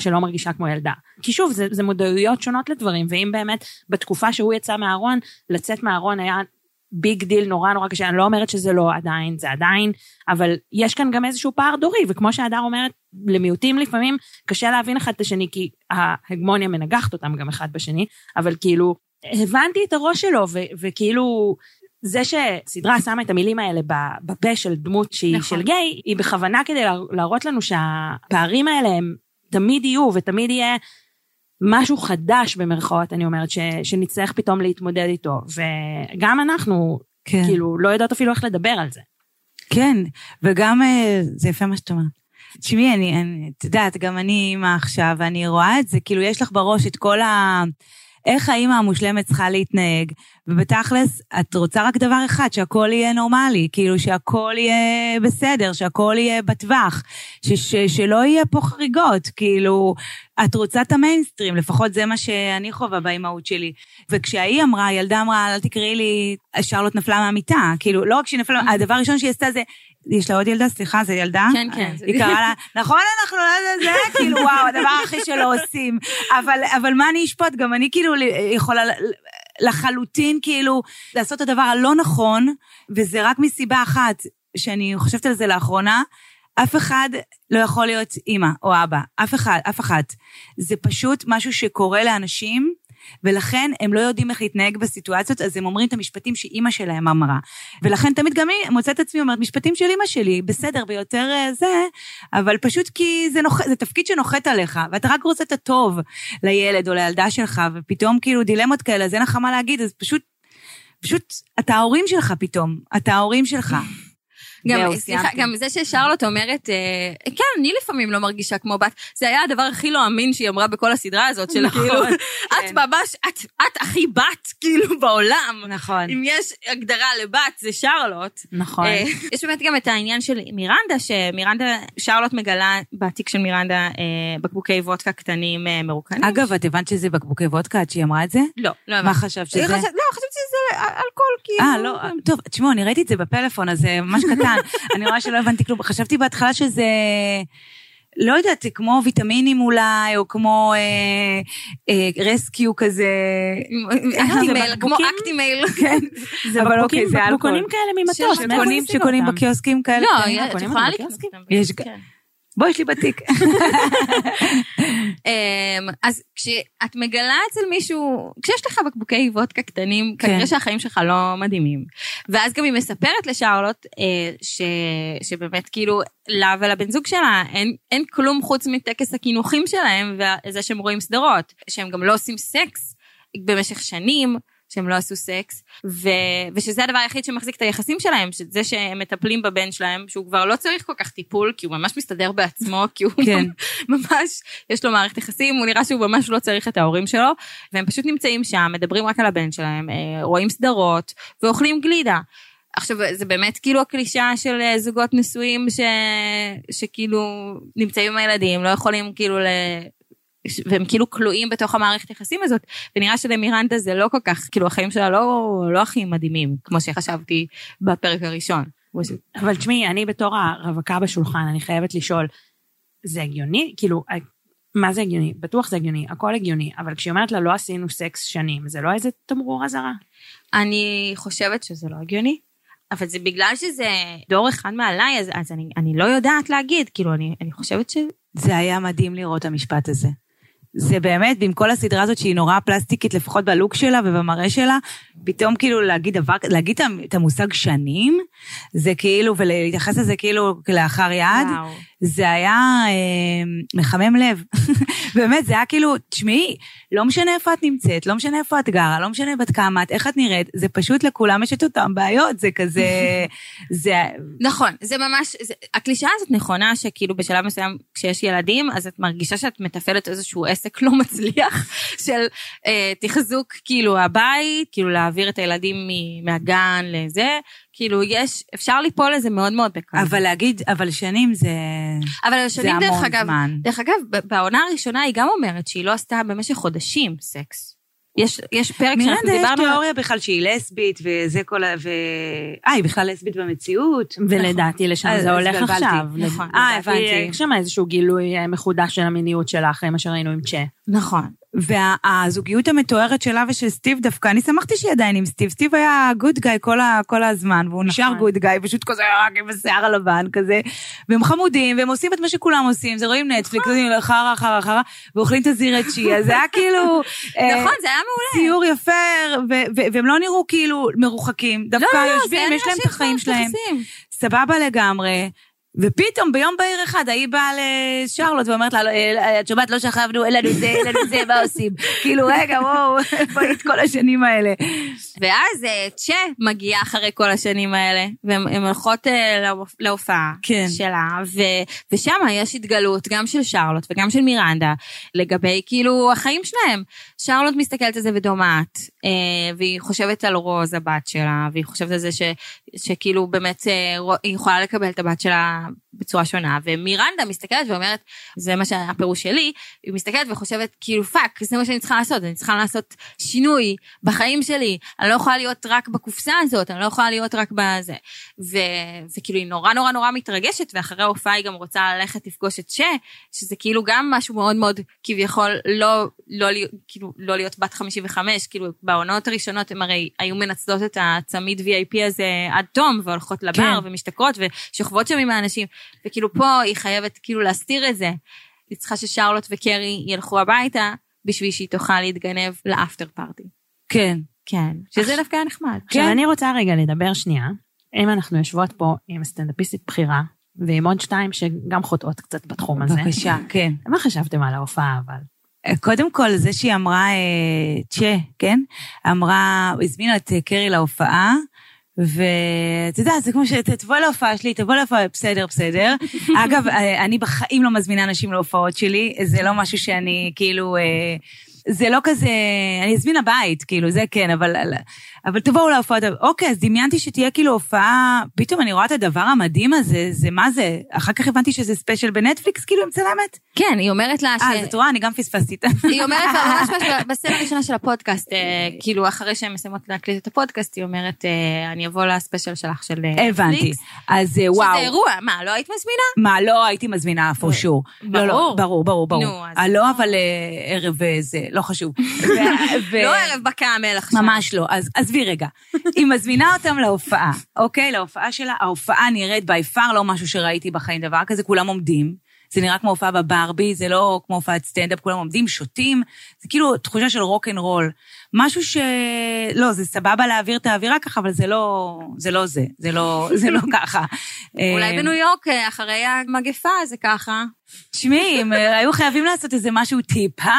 שלא מרגישה כמו ילדה. כי שוב, זה, זה מודעויות שונות לדברים, ואם באמת בתקופה שהוא יצא מהארון, לצאת מהארון היה big deal נורא נורא קשה, אני לא אומרת שזה לא עדיין, זה עדיין, אבל יש כאן גם איזשהו פער דורי, וכמו שהדר אומרת, למיעוטים לפעמים קשה להבין אחד את השני, כי ההגמוניה מנגחת אותם גם אחד בשני, אבל כאילו, הבנתי את הראש שלו, ו- וכאילו, זה שסדרה שמה את המילים האלה בפה של דמות שהיא נכון. של גיי, היא בכוונה כדי לה- להראות לנו שהפערים האלה הם תמיד יהיו, ותמיד יהיה משהו חדש במרכאות, אני אומרת, ש- שנצטרך פתאום להתמודד איתו. וגם אנחנו, כן. כאילו, לא יודעות אפילו איך לדבר על זה. כן, וגם, אה, זה יפה מה שאת אומרת. תשמעי, אני, אני, את יודעת, גם אני אימא עכשיו, ואני רואה את זה, כאילו, יש לך בראש את כל ה... איך האימא המושלמת צריכה להתנהג, ובתכלס, את רוצה רק דבר אחד, שהכל יהיה נורמלי, כאילו, שהכל יהיה בסדר, שהכל יהיה בטווח, ש, ש, שלא יהיה פה חריגות, כאילו, את רוצה את המיינסטרים, לפחות זה מה שאני חווה באימהות שלי. וכשהיא אמרה, הילדה אמרה, אל תקראי לי, שרלוט נפלה מהמיטה, כאילו, לא רק שהיא נפלה, הדבר הראשון שהיא עשתה זה, יש לה עוד ילדה? סליחה, זה ילדה? כן, כן. היא קראה לה, נכון, אנחנו לא יודעים, זה כאילו, וואו, הדבר הכי שלא עושים. אבל, אבל מה אני אשפוט? גם אני כאילו יכולה לחלוטין כאילו לעשות את הדבר הלא נכון, וזה רק מסיבה אחת, שאני חושבת על זה לאחרונה, אף אחד לא יכול להיות אימא או אבא, אף אחד, אף אחת. זה פשוט משהו שקורה לאנשים, ולכן הם לא יודעים איך להתנהג בסיטואציות, אז הם אומרים את המשפטים שאימא שלהם אמרה. ולכן תמיד גם אני מוצאת את עצמי אומרת, משפטים של אימא שלי, בסדר, ביותר אה, זה, אבל פשוט כי זה, נוח, זה תפקיד שנוחת עליך, ואתה רק רוצה את הטוב לילד או לילדה שלך, ופתאום כאילו דילמות כאלה, אז אין לך מה להגיד, אז פשוט, פשוט, אתה ההורים שלך פתאום, אתה ההורים שלך. גם, זהו, סליחה. גם זה ששרלוט אומרת, אה, כן, אני לפעמים לא מרגישה כמו בת, זה היה הדבר הכי לא אמין שהיא אמרה בכל הסדרה הזאת, של נכון, כאילו, כן. את ממש, את, את הכי בת, כאילו, בעולם. נכון. אם יש הגדרה לבת, זה שרלוט. נכון. אה, יש באמת גם את העניין של מירנדה, שמירנדה, שרלוט מגלה בתיק של מירנדה אה, בקבוקי וודקה קטנים אה, מרוקנים. אגב, את הבנת שזה בקבוקי וודקה עד שהיא אמרה את זה? לא, לא מה הבנתי. חשבת היא שזה? חשבת- לא, חשבתי אלכוהול, כאילו. אה, לא, טוב, תשמעו, אני ראיתי את זה בפלאפון, אז זה ממש קטן. אני רואה שלא הבנתי כלום. חשבתי בהתחלה שזה, לא יודעת, כמו ויטמינים אולי, או כמו אה, אה, Rescue כזה. אקטימייל, זה כמו בקבוקים? אקטימייל. כן, זה אבל בקבוקים, אוקיי, זה אלכוהול. בקבוקונים כאלה ממטוס, שקונים? בקיוסקים כאלה. לא, כן. את יכולה אותם לקנות בואי, יש לי בתיק. אמ, אז כשאת מגלה אצל מישהו, כשיש לך בקבוקי וודקה קטנים, כן. כנראה שהחיים שלך לא מדהימים. ואז גם היא מספרת לשרלוט אה, ש, שבאמת כאילו לה ולבן זוג שלה אין, אין כלום חוץ מטקס הקינוחים שלהם וזה שהם רואים סדרות, שהם גם לא עושים סקס במשך שנים. שהם לא עשו סקס, ו... ושזה הדבר היחיד שמחזיק את היחסים שלהם, שזה שהם מטפלים בבן שלהם, שהוא כבר לא צריך כל כך טיפול, כי הוא ממש מסתדר בעצמו, כי הוא כן. ממש, יש לו מערכת יחסים, הוא נראה שהוא ממש לא צריך את ההורים שלו, והם פשוט נמצאים שם, מדברים רק על הבן שלהם, אה, רואים סדרות, ואוכלים גלידה. עכשיו, זה באמת כאילו הקלישאה של אה, זוגות נשואים ש... שכאילו נמצאים עם הילדים, לא יכולים כאילו ל... והם כאילו כלואים בתוך המערכת יחסים הזאת, ונראה שלמירנדה זה לא כל כך, כאילו החיים שלה לא, לא הכי מדהימים, כמו שחשבתי בפרק הראשון. אבל תשמעי, אני בתור הרווקה בשולחן, אני חייבת לשאול, זה הגיוני? כאילו, מה זה הגיוני? בטוח זה הגיוני, הכל הגיוני, אבל כשהיא אומרת לה לא עשינו סקס שנים, זה לא איזה תמרור אזהרה? אני חושבת שזה לא הגיוני, אבל זה בגלל שזה דור אחד מעליי, אז, אז אני, אני לא יודעת להגיד, כאילו, אני, אני חושבת ש... זה היה מדהים לראות המשפט הזה. זה באמת, עם כל הסדרה הזאת שהיא נורא פלסטיקית, לפחות בלוק שלה ובמראה שלה, פתאום כאילו להגיד דבר, להגיד את המושג שנים, זה כאילו, ולהתייחס לזה כאילו כלאחר יד, וואו. זה היה אה, מחמם לב. באמת, זה היה כאילו, תשמעי, לא משנה איפה את נמצאת, לא משנה איפה את גרה, לא משנה בת כמה את, איך את נראית, זה פשוט לכולם יש את אותן בעיות, זה כזה, זה... נכון, זה ממש, זה, הקלישאה הזאת נכונה, שכאילו בשלב מסוים כשיש ילדים, אז את מרגישה שאת מתפעלת איזשהו עסק לא מצליח של אה, תחזוק כאילו הבית, כאילו להעביר את הילדים מ- מהגן לזה, כאילו יש, אפשר ליפול לזה מאוד מאוד בקל. אבל להגיד, אבל שנים זה... אבל זה השנים דרך המון אגב, זמן. דרך אגב, בעונה הראשונה היא גם אומרת שהיא לא עשתה במשך חודשים סקס. יש, יש פרק שאנחנו מירנדה, יש דיברנו... על- תיאוריה בכלל שהיא לסבית, וזה כל ה... ו... אה, היא בכלל לסבית במציאות. ולדעתי לשם אז- זה אז הולך. עכשיו. נכון. אה, הבנתי. יש שם איזשהו גילוי אה, מחודש של המיניות שלה, אחרי מה שראינו עם צ'ה. נכון. והזוגיות המתוארת שלה ושל סטיב דווקא, אני שמחתי שהיא עדיין עם סטיב. סטיב היה good guy כל, ה- כל הזמן, והוא נשאר נכון. good guy, פשוט כזה רק עם השיער הלבן כזה. והם חמודים, והם עושים את מה שכולם עושים, זה רואים נטפליקס, עושים חרא, חרא, חרא, ואוכלים את הזיר צ'י, אז זה היה כאילו... אה, נכון, זה היה מעולה. ציור יפה, והם לא נראו כאילו מרוחקים. דווקא לא, לא, יושבים, יש להם את החיים שלהם. סבבה לגמרי. ופתאום ביום בהיר אחד ההיא באה לשרלוט ואומרת לה, "אה, את שומעת, לא שכבנו, אין לנו זה, אין לנו זה, מה עושים? כאילו, רגע, וואו, איפה היית כל השנים האלה? ואז אה, צ'ה מגיעה אחרי כל השנים האלה, והן הן הולכות אה, להופ- להופעה כן. שלה, ו, ושם יש התגלות גם של שרלוט וגם של מירנדה, לגבי כאילו החיים שלהם. שרלוט מסתכלת על זה ודומעת, אה, והיא חושבת על רוז הבת שלה, והיא חושבת על זה ש, שכאילו באמת אה, היא יכולה לקבל את הבת שלה בצורה שונה, ומירנדה מסתכלת ואומרת, זה מה שהפירוש שלי, היא מסתכלת וחושבת כאילו fuck, זה מה שאני צריכה לעשות, אני צריכה לעשות שינוי בחיים שלי, אני לא יכולה להיות רק בקופסה הזאת, אני לא יכולה להיות רק בזה. ו, וכאילו היא נורא נורא נורא מתרגשת, ואחרי ההופעה היא גם רוצה ללכת לפגוש את שה, שזה כאילו גם משהו מאוד מאוד כביכול לא, לא, כאילו, לא להיות בת 55, כאילו בעונות הראשונות הן הרי היו מנצלות את הצמיד VIP הזה עד תום, והולכות לבר כן. ומשתכרות ושוכבות שם עם האנשים, וכאילו פה היא חייבת כאילו להסתיר את זה. היא צריכה ששרלוט וקרי ילכו הביתה בשביל שהיא תוכל להתגנב לאפטר פארטי. כן. כן, שזה דווקא היה נחמד. עכשיו, כן. אני רוצה רגע לדבר שנייה, אם אנחנו יושבות פה עם סטנדאפיסטית בכירה, ועם עוד שתיים שגם חוטאות קצת בתחום הזה. בבקשה, כן. מה חשבתם על ההופעה, אבל? קודם כל, זה שהיא אמרה, אה, צ'ה, כן? אמרה, הזמינה את אה, קרי להופעה, ואתה יודע, זה כמו ש... תבוא להופעה שלי, תבוא להופעה, בסדר, בסדר. אגב, אה, אני בחיים לא מזמינה אנשים להופעות שלי, זה לא משהו שאני, כאילו... אה, זה לא כזה, אני אזמין הבית, כאילו, זה כן, אבל, אבל תבואו להופעות, אוקיי, אז דמיינתי שתהיה כאילו הופעה, פתאום אני רואה את הדבר המדהים הזה, זה מה זה? אחר כך הבנתי שזה special בנטפליקס, כאילו, עם צלמת? כן, היא אומרת לה ש... אה, אז את רואה, אני גם פספסתי. היא אומרת לה ממש בסצנה הראשונה של הפודקאסט, אה, כאילו אחרי שהן מסיימות להקליט את הפודקאסט, היא אומרת, אה, אני אבוא ל special שלך של אה, הבנתי. נטפליקס. אז אה, וואו. שזה אירוע, מה, לא היית מזמינה? מה, לא הייתי מזמינה for sure. לא, לא, ברור. ברור, ברור, אה, לא, אבל אה, ערב אה, זה, לא חשוב. לא ערב בקאמל עכשיו. ממש לא. אז עזבי רגע. היא מזמינה אותם להופעה, אוקיי? להופעה שלה. ההופעה נראית by far לא משהו שראיתי בחיים, דבר כזה, כולם עומדים. זה נראה כמו הופעה בברבי, זה לא כמו הופעת סטנדאפ, כולם עומדים, שותים, זה כאילו תחושה של rock and roll. משהו ש... לא, זה סבבה להעביר את האווירה ככה, אבל זה לא זה, לא זה, זה לא, זה לא ככה. אולי אה, בניו יורק, אה, אחרי המגפה, זה ככה. תשמעי, הם אה, היו חייבים לעשות איזה משהו טיפה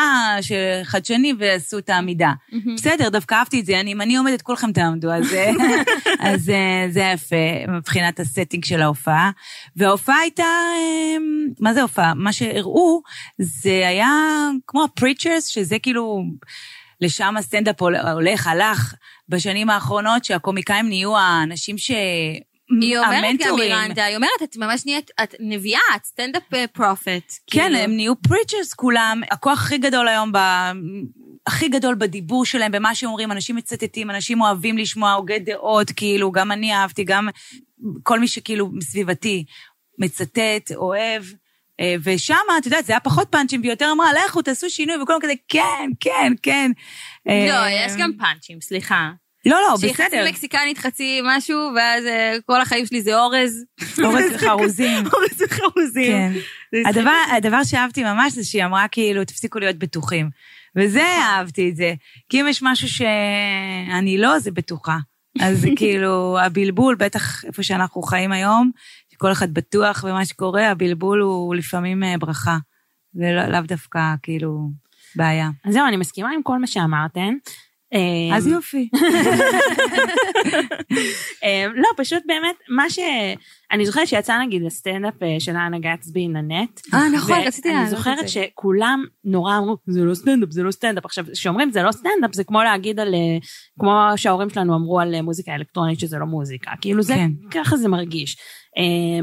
חדשני ועשו את העמידה. בסדר, דווקא אהבתי את זה, אני, אם אני עומדת, כולכם תעמדו, אז, אז זה יפה מבחינת ה setting של ההופעה. וההופעה הייתה, אה, מה זה הופעה? מה שהראו, זה היה כמו ה preachers, שזה כאילו, לשם הסטנדאפ הול- הולך, הלך בשנים האחרונות, שהקומיקאים נהיו האנשים ש... היא אומרת גם. מירנדה, היא אומרת, את ממש נהיית, את נביאה, את סטנדאפ prophet. כן, הם נהיו preachers כולם. הכוח הכי גדול היום, ב... הכי גדול בדיבור שלהם, במה שהם אומרים, אנשים מצטטים, אנשים אוהבים לשמוע הוגי דעות, כאילו, גם אני אהבתי, גם כל מי שכאילו סביבתי מצטט, אוהב. אה, ושם, את יודעת, זה היה פחות פאנצ'ים, ויותר אמרה, לכו, תעשו שינוי, וכולם כזה, כן, כן, כן. לא, אה, יש גם פאנצ'ים, סליחה. לא, לא, שהיא בסדר. חצי מקסיקנית, חצי משהו, ואז אה, כל החיים שלי זה אורז. אורז וחרוזים. אורז וחרוזים. כן. הדבר, הדבר שאהבתי ממש זה שהיא אמרה כאילו, תפסיקו להיות בטוחים. וזה אהבתי את זה. כי אם יש משהו שאני לא, זה בטוחה. אז כאילו, הבלבול, בטח איפה שאנחנו חיים היום, שכל אחד בטוח במה שקורה, הבלבול הוא לפעמים אה, ברכה. ולאו דווקא כאילו בעיה. אז זהו, אני מסכימה עם כל מה שאמרתן. אה, אז יופי. אה, לא, פשוט באמת, מה ש... אני זוכרת שיצא נגיד הסטנדאפ אה, של האנה גדסבי נאנט. אה, נכון, רציתי לעלות את זוכרת זה. שכולם נורא אמרו, זה לא סטנדאפ, זה לא סטנדאפ. עכשיו, כשאומרים זה לא סטנדאפ, זה כמו להגיד על... כמו שההורים שלנו אמרו על מוזיקה אלקטרונית שזה לא מוזיקה. כאילו זה, כן. ככה זה מרגיש. אה,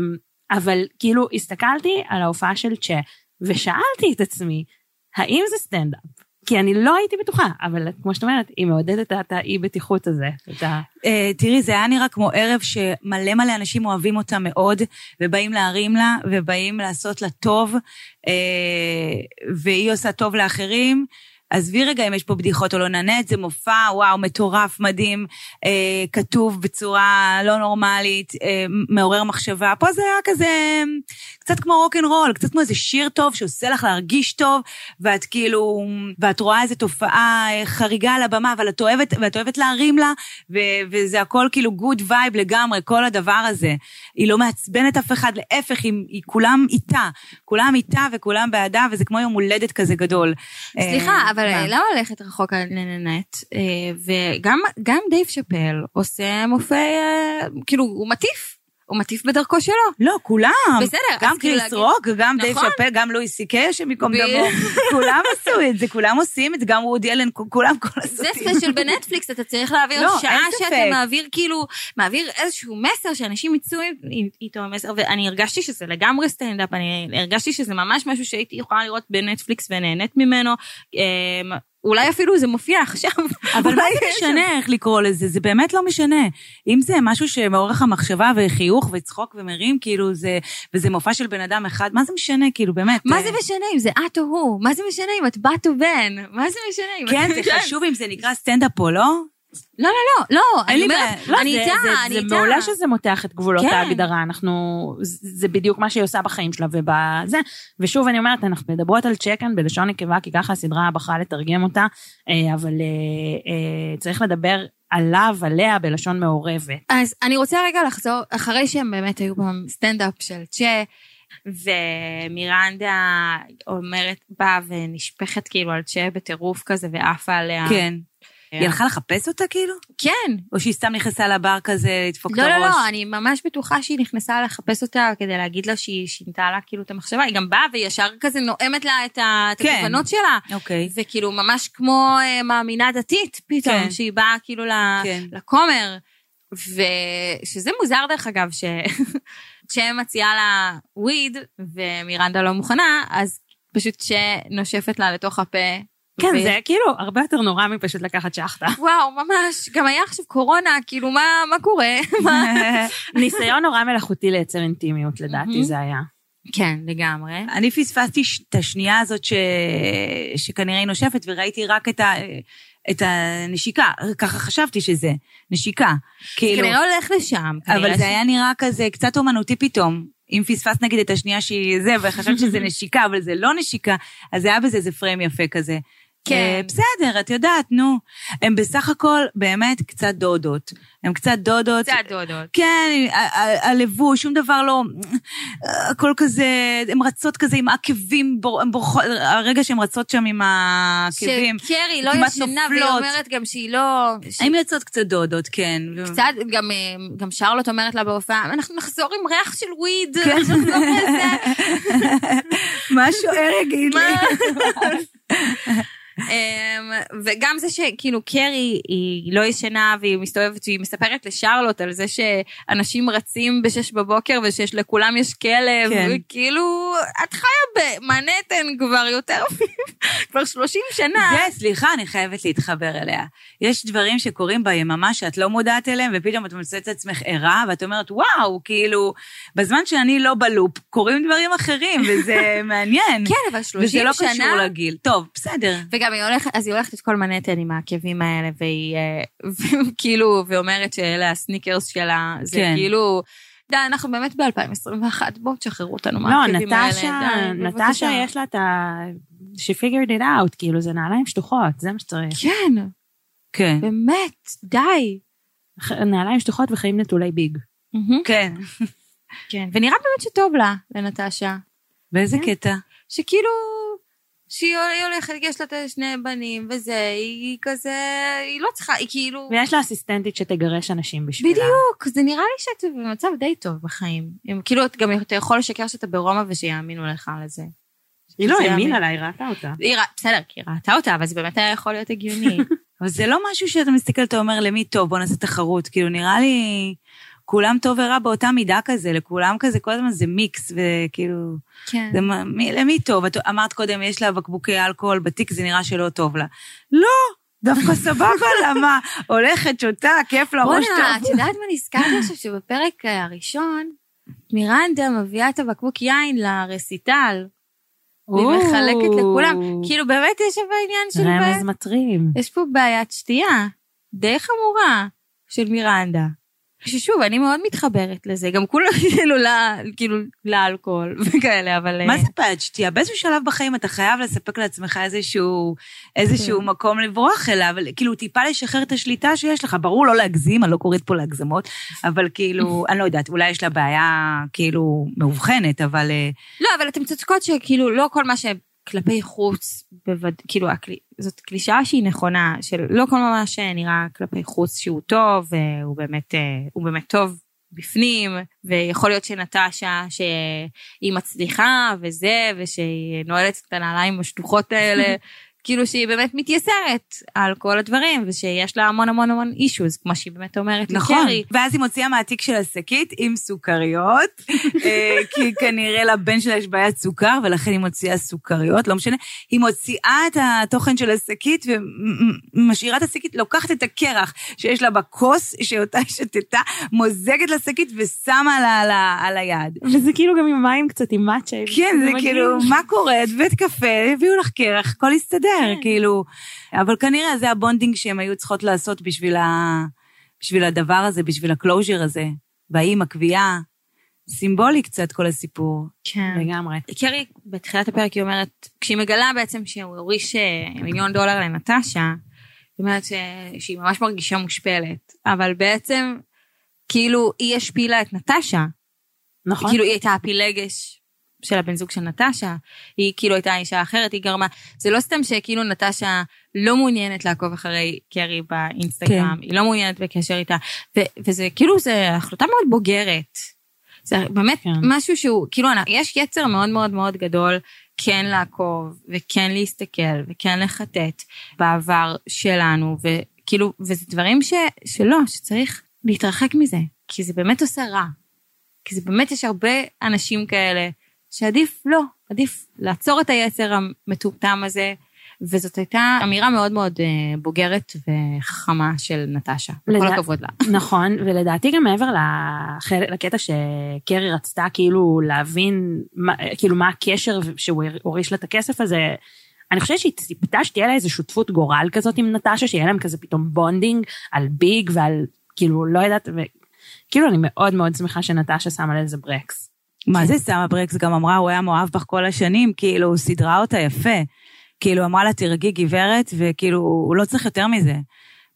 אבל כאילו, הסתכלתי על ההופעה של צ'ה, ושאלתי את עצמי, האם זה סטנדאפ? כי אני לא הייתי בטוחה, אבל כמו שאת אומרת, היא מעודדת את האי בטיחות הזה. את ה... אה, תראי, זה היה נראה כמו ערב שמלא מלא אנשים אוהבים אותה מאוד, ובאים להרים לה, ובאים לעשות לה טוב, אה, והיא עושה טוב לאחרים. עזבי רגע אם יש פה בדיחות או לא ננט, זה מופע, וואו, מטורף, מדהים, אה, כתוב בצורה לא נורמלית, אה, מעורר מחשבה. פה זה היה כזה, קצת כמו רוקנרול, קצת כמו איזה שיר טוב שעושה לך להרגיש טוב, ואת כאילו, ואת רואה איזו תופעה אה, חריגה על הבמה, אבל את אוהבת, ואת אוהבת להרים לה, ו, וזה הכל כאילו good vibe לגמרי, כל הדבר הזה. היא לא מעצבנת אף אחד, להפך, היא, היא כולם איתה. כולם איתה וכולם בעדה, וזה כמו יום הולדת כזה גדול. סליחה, אה, אבל מה? למה ללכת רחוק על נאנט? אה, וגם גם דייב שאפל עושה מופעי, אה, כאילו, הוא מטיף. הוא מטיף בדרכו שלו. לא, כולם. בסדר, גם כאילו קריס להגיד- רוק, גם דייב נכון. שאפל, גם לואי סי קיי, השם ייקום ב- דמו. כולם עשו את זה, כולם עושים את זה, גם וודי אלן, כולם כל זה הסרטים. special בנטפליקס, אתה צריך להעביר לא, שעה שאתה. מעביר כאילו, מעביר איזשהו מסר שאנשים יצאו איתו מסר, ואני הרגשתי שזה לגמרי סטנדאפ, אני הרגשתי שזה ממש משהו שהייתי יכולה לראות בנטפליקס ונהנית ממנו. אולי אפילו זה מופיע עכשיו. אבל מה זה משנה איך לקרוא לזה? זה באמת לא משנה. אם זה משהו שמעורר לך מחשבה וחיוך וצחוק ומרים, כאילו זה, וזה מופע של בן אדם אחד, מה זה משנה, כאילו, באמת. מה אה, זה משנה אם זה את או הוא? מה זה משנה אם את בת או בן? מה זה משנה אם... כן, זה חשוב אם זה נקרא סטנדאפ או לא? לא, לא, לא, לא, אין אני לי בעיה. לא, אני זה- איתה, זה- אני זה איתה. מעולה שזה מותח את גבולות כן. ההגדרה, אנחנו, זה זה בדיוק מה שהיא עושה בחיים שלה ובזה. ושוב אני אומרת, אנחנו מדברות על צ'קן בלשון נקבה, כי ככה הסדרה בחרה לתרגם אותה, אה, אבל אה, אה, צריך לדבר עליו, עליה, בלשון מעורבת. אז אני רוצה רגע לחזור, אחרי שהם באמת היו בסטנדאפ של צ'ה, ומירנדה אומרת, באה ונשפכת כאילו על צ'ה בטירוף כזה ועפה עליה. כן. היא הלכה לחפש אותה כאילו? כן. או שהיא סתם נכנסה לבר כזה לדפוק את לא, הראש? לא, לא, אני ממש בטוחה שהיא נכנסה לחפש אותה כדי להגיד לה שהיא שינתה לה כאילו את המחשבה, היא גם באה וישר כזה נואמת לה את ה- את כן. הכוונות שלה. אוקיי. וכאילו ממש כמו אה, מאמינה דתית פתאום, כן. שהיא באה כאילו כן. לכומר. ושזה מוזר דרך אגב, ש... מציעה לה וויד ומירנדה לא מוכנה, אז פשוט שנושפת לה לתוך הפה. כן, ו- זה כאילו הרבה יותר נורא מפשוט לקחת שחטה. וואו, ממש, גם היה עכשיו קורונה, כאילו מה, מה קורה? ניסיון נורא מלאכותי לייצר אינטימיות, לדעתי. זה היה. כן, לגמרי. אני פספסתי את השנייה הזאת ש... שכנראה היא נושפת, וראיתי רק את, ה... את הנשיקה. ככה חשבתי שזה, נשיקה. כאילו, כנראה הולך לשם. אבל זה היה נראה כזה קצת אומנותי פתאום. אם פספסת נגיד את השנייה שהיא זה, וחשבת שזה נשיקה, אבל זה לא נשיקה, אז היה בזה איזה פריים יפה כזה. כן. אה, בסדר, את יודעת, נו. הם בסך הכל באמת קצת דודות. הם קצת דודות. קצת דודות. כן, הלבוש, שום דבר לא... הכל כזה, הן רצות כזה עם עקבים, בור- הן בורחות, הרגע שהן רצות שם עם העקבים. שקרי לא ישנה, והיא. אומרת גם שהיא לא... הן יוצאות קצת דודות, כן. קצת, גם, אה, גם שרלוט אומרת לה בהופעה, אנחנו נחזור עם ריח של וויד, כן. נחזור לזה. מה שוער יגיד לי? I'm. וגם זה שכאילו קרי היא לא ישנה והיא מסתובבת והיא מספרת לשרלוט על זה שאנשים רצים בשש בבוקר ושיש לכולם יש כלב, כן. כאילו את חיה במנהטן כבר יותר, כבר 30 שנה. זה, סליחה, אני חייבת להתחבר אליה. יש דברים שקורים ביממה שאת לא מודעת אליהם, ופתאום את מוצאת את עצמך ערה, ואת אומרת, וואו, כאילו, בזמן שאני לא בלופ, קורים דברים אחרים, וזה מעניין. כן, אבל 30 וזה לא שנה. קשור לגיל. טוב, בסדר. וגם היא הולכת, אז היא הולכת את כל מנהטן עם העקבים האלה, והיא אה, כאילו, ואומרת שאלה הסניקרס שלה, זה כן. כאילו, די, אנחנו באמת ב-2021, בואו תשחררו אותנו לא, מהעקבים האלה. נטשה, די, בבקשה. נטשה יש לה את ה... she figured it out, כאילו זה נעליים שטוחות, זה מה שצריך. כן, כן. באמת, די. נעליים שטוחות וחיים נטולי ביג. כן. כן, ונראה באמת שטוב לה, לנטשה. באיזה כן. קטע? שכאילו, שהיא היא הולכת, יש לה את שני בנים וזה, היא כזה, היא לא צריכה, היא כאילו... ויש לה אסיסטנטית שתגרש אנשים בשבילה. בדיוק, זה נראה לי שאת במצב די טוב בחיים. אם, כאילו, את גם אתה יכול לשקר שאתה ברומא ושיאמינו לך על זה. היא לא האמינה. לה, היא ראתה אותה. היא רא- בסדר, כי היא ראתה אותה, אבל זה באמת היה יכול להיות הגיוני. אבל זה לא משהו שאתה מסתכל, אתה אומר, למי טוב, בוא נעשה תחרות. כאילו, נראה לי, כולם טוב ורע באותה מידה כזה, לכולם כזה, כל הזמן זה מיקס, וכאילו, כן. זה, מי, למי טוב? את אמרת קודם, יש לה בקבוקי אלכוהול בתיק, זה נראה שלא טוב לה. לא, דווקא סבבה לה, מה? הולכת, שותה, כיף לה, ראש בוא'נה, את טוב. יודעת מה נזכרתי עכשיו? שבפרק הראשון, מירנדה מביאה את הבקבוק יין לרסיטל, והיא. מחלקת לכולם. כאילו, באמת יש שם עניין של... רמז מטרים. יש פה בעיית שתייה די חמורה של מירנדה. ששוב, אני מאוד מתחברת לזה, גם כולם כאילו, ל- כאילו לאלכוהול וכאלה, אבל... אה, מה זה בעד שתייה? באיזשהו שלב בחיים אתה חייב לספק לעצמך איזשהו, איזשהו כן. מקום לברוח אליו, כאילו טיפה לשחרר את השליטה שיש לך. ברור, לא להגזים, אני לא קוראת פה להגזמות, אבל כאילו, אני לא יודעת, אולי יש לה בעיה כאילו מאובחנת, אבל... אה, לא, אבל אתן צודקות שכאילו לא כל מה שכלפי חוץ, בווד... כאילו. זאת קלישאה שהיא נכונה, של לא כל מה שנראה כלפי חוץ שהוא טוב, והוא באמת, אה, הוא באמת טוב בפנים, ויכול להיות שנטשה שהיא מצליחה וזה, ושהיא נועלת את הנעליים השטוחות האלה, כאילו שהיא באמת מתייסרת על כל הדברים, ושיש לה המון המון המון אישוז, כמו שהיא באמת אומרת נכון. לקרי. ואז היא מוציאה מהתיק של השקית עם סוכריות, אה, כי כנראה לבן שלה יש בעיית סוכר, ולכן היא מוציאה סוכריות, לא משנה. היא מוציאה את התוכן של השקית ומשאירה את השקית, לוקחת את הקרח שיש לה בכוס, שאותה היא שתתה, מוזגת לשקית ושמה לה על ה- על היד. וזה כאילו גם עם מים קצת, עם מאצ'ה. כן, זה מגניב. כאילו, מה קורה? את בית קפה, הביאו לך קרח, הכל הסתדר, כן. כאילו. אבל כנראה זה ה bonding שהן היו צריכות לעשות בשביל, ה... בשביל הדבר הזה, בשביל ה closure הזה. והעמקה ביאה, סימבולי קצת כל הסיפור. כן. לגמרי. קרי, בתחילת הפרק היא אומרת, כשהיא מגלה בעצם שהוא הוריש אה, מיליון דולר לנטשה, היא אומרת ש... שהיא ממש מרגישה מושפלת, אבל בעצם, כאילו, היא השפילה את נטשה. נכון. כאילו, היא הייתה הפילגש של הבן זוג של נטשה, היא כאילו הייתה אישה אחרת, היא גרמה, זה לא סתם שכאילו נטשה לא מעוניינת לעקוב אחרי קרי באינסטגרם, כן. היא לא מעוניינת בקשר איתה, ו- וזה כאילו, זה החלטה מאוד בוגרת. זה באמת כן. משהו שהוא, כאילו, יש יצר מאוד מאוד מאוד גדול כן לעקוב, וכן להסתכל, וכן לחטט בעבר שלנו, וכאילו, וזה דברים ש, שלא, שצריך להתרחק מזה, כי זה באמת עושה רע. כי זה באמת יש הרבה אנשים כאלה שעדיף לא, עדיף לעצור את היצר המטומטם הזה, וזאת הייתה אמירה מאוד מאוד אה, בוגרת וחכמה של נטשה. כל לדע- הכבוד לה. נכון, ולדעתי גם מעבר לחלק, לקטע שקרי רצתה כאילו להבין, מה, כאילו מה הקשר שהוא הוריש לה את הכסף הזה, אני חושבת שהיא ציפתה שתהיה לה איזו שותפות גורל כזאת עם נטשה, שיהיה להם כזה פתאום bonding על ביג ועל, כאילו, לא יודעת, וכאילו אני מאוד מאוד שמחה שנטשה שמה לזה brakes. מה זה שמה brakes גם אמרה, הוא היה מאוהב בך כל השנים, כאילו, הוא סידרה אותה יפה. כאילו, אמרה לה, תרגי גברת, וכאילו, הוא לא צריך יותר מזה.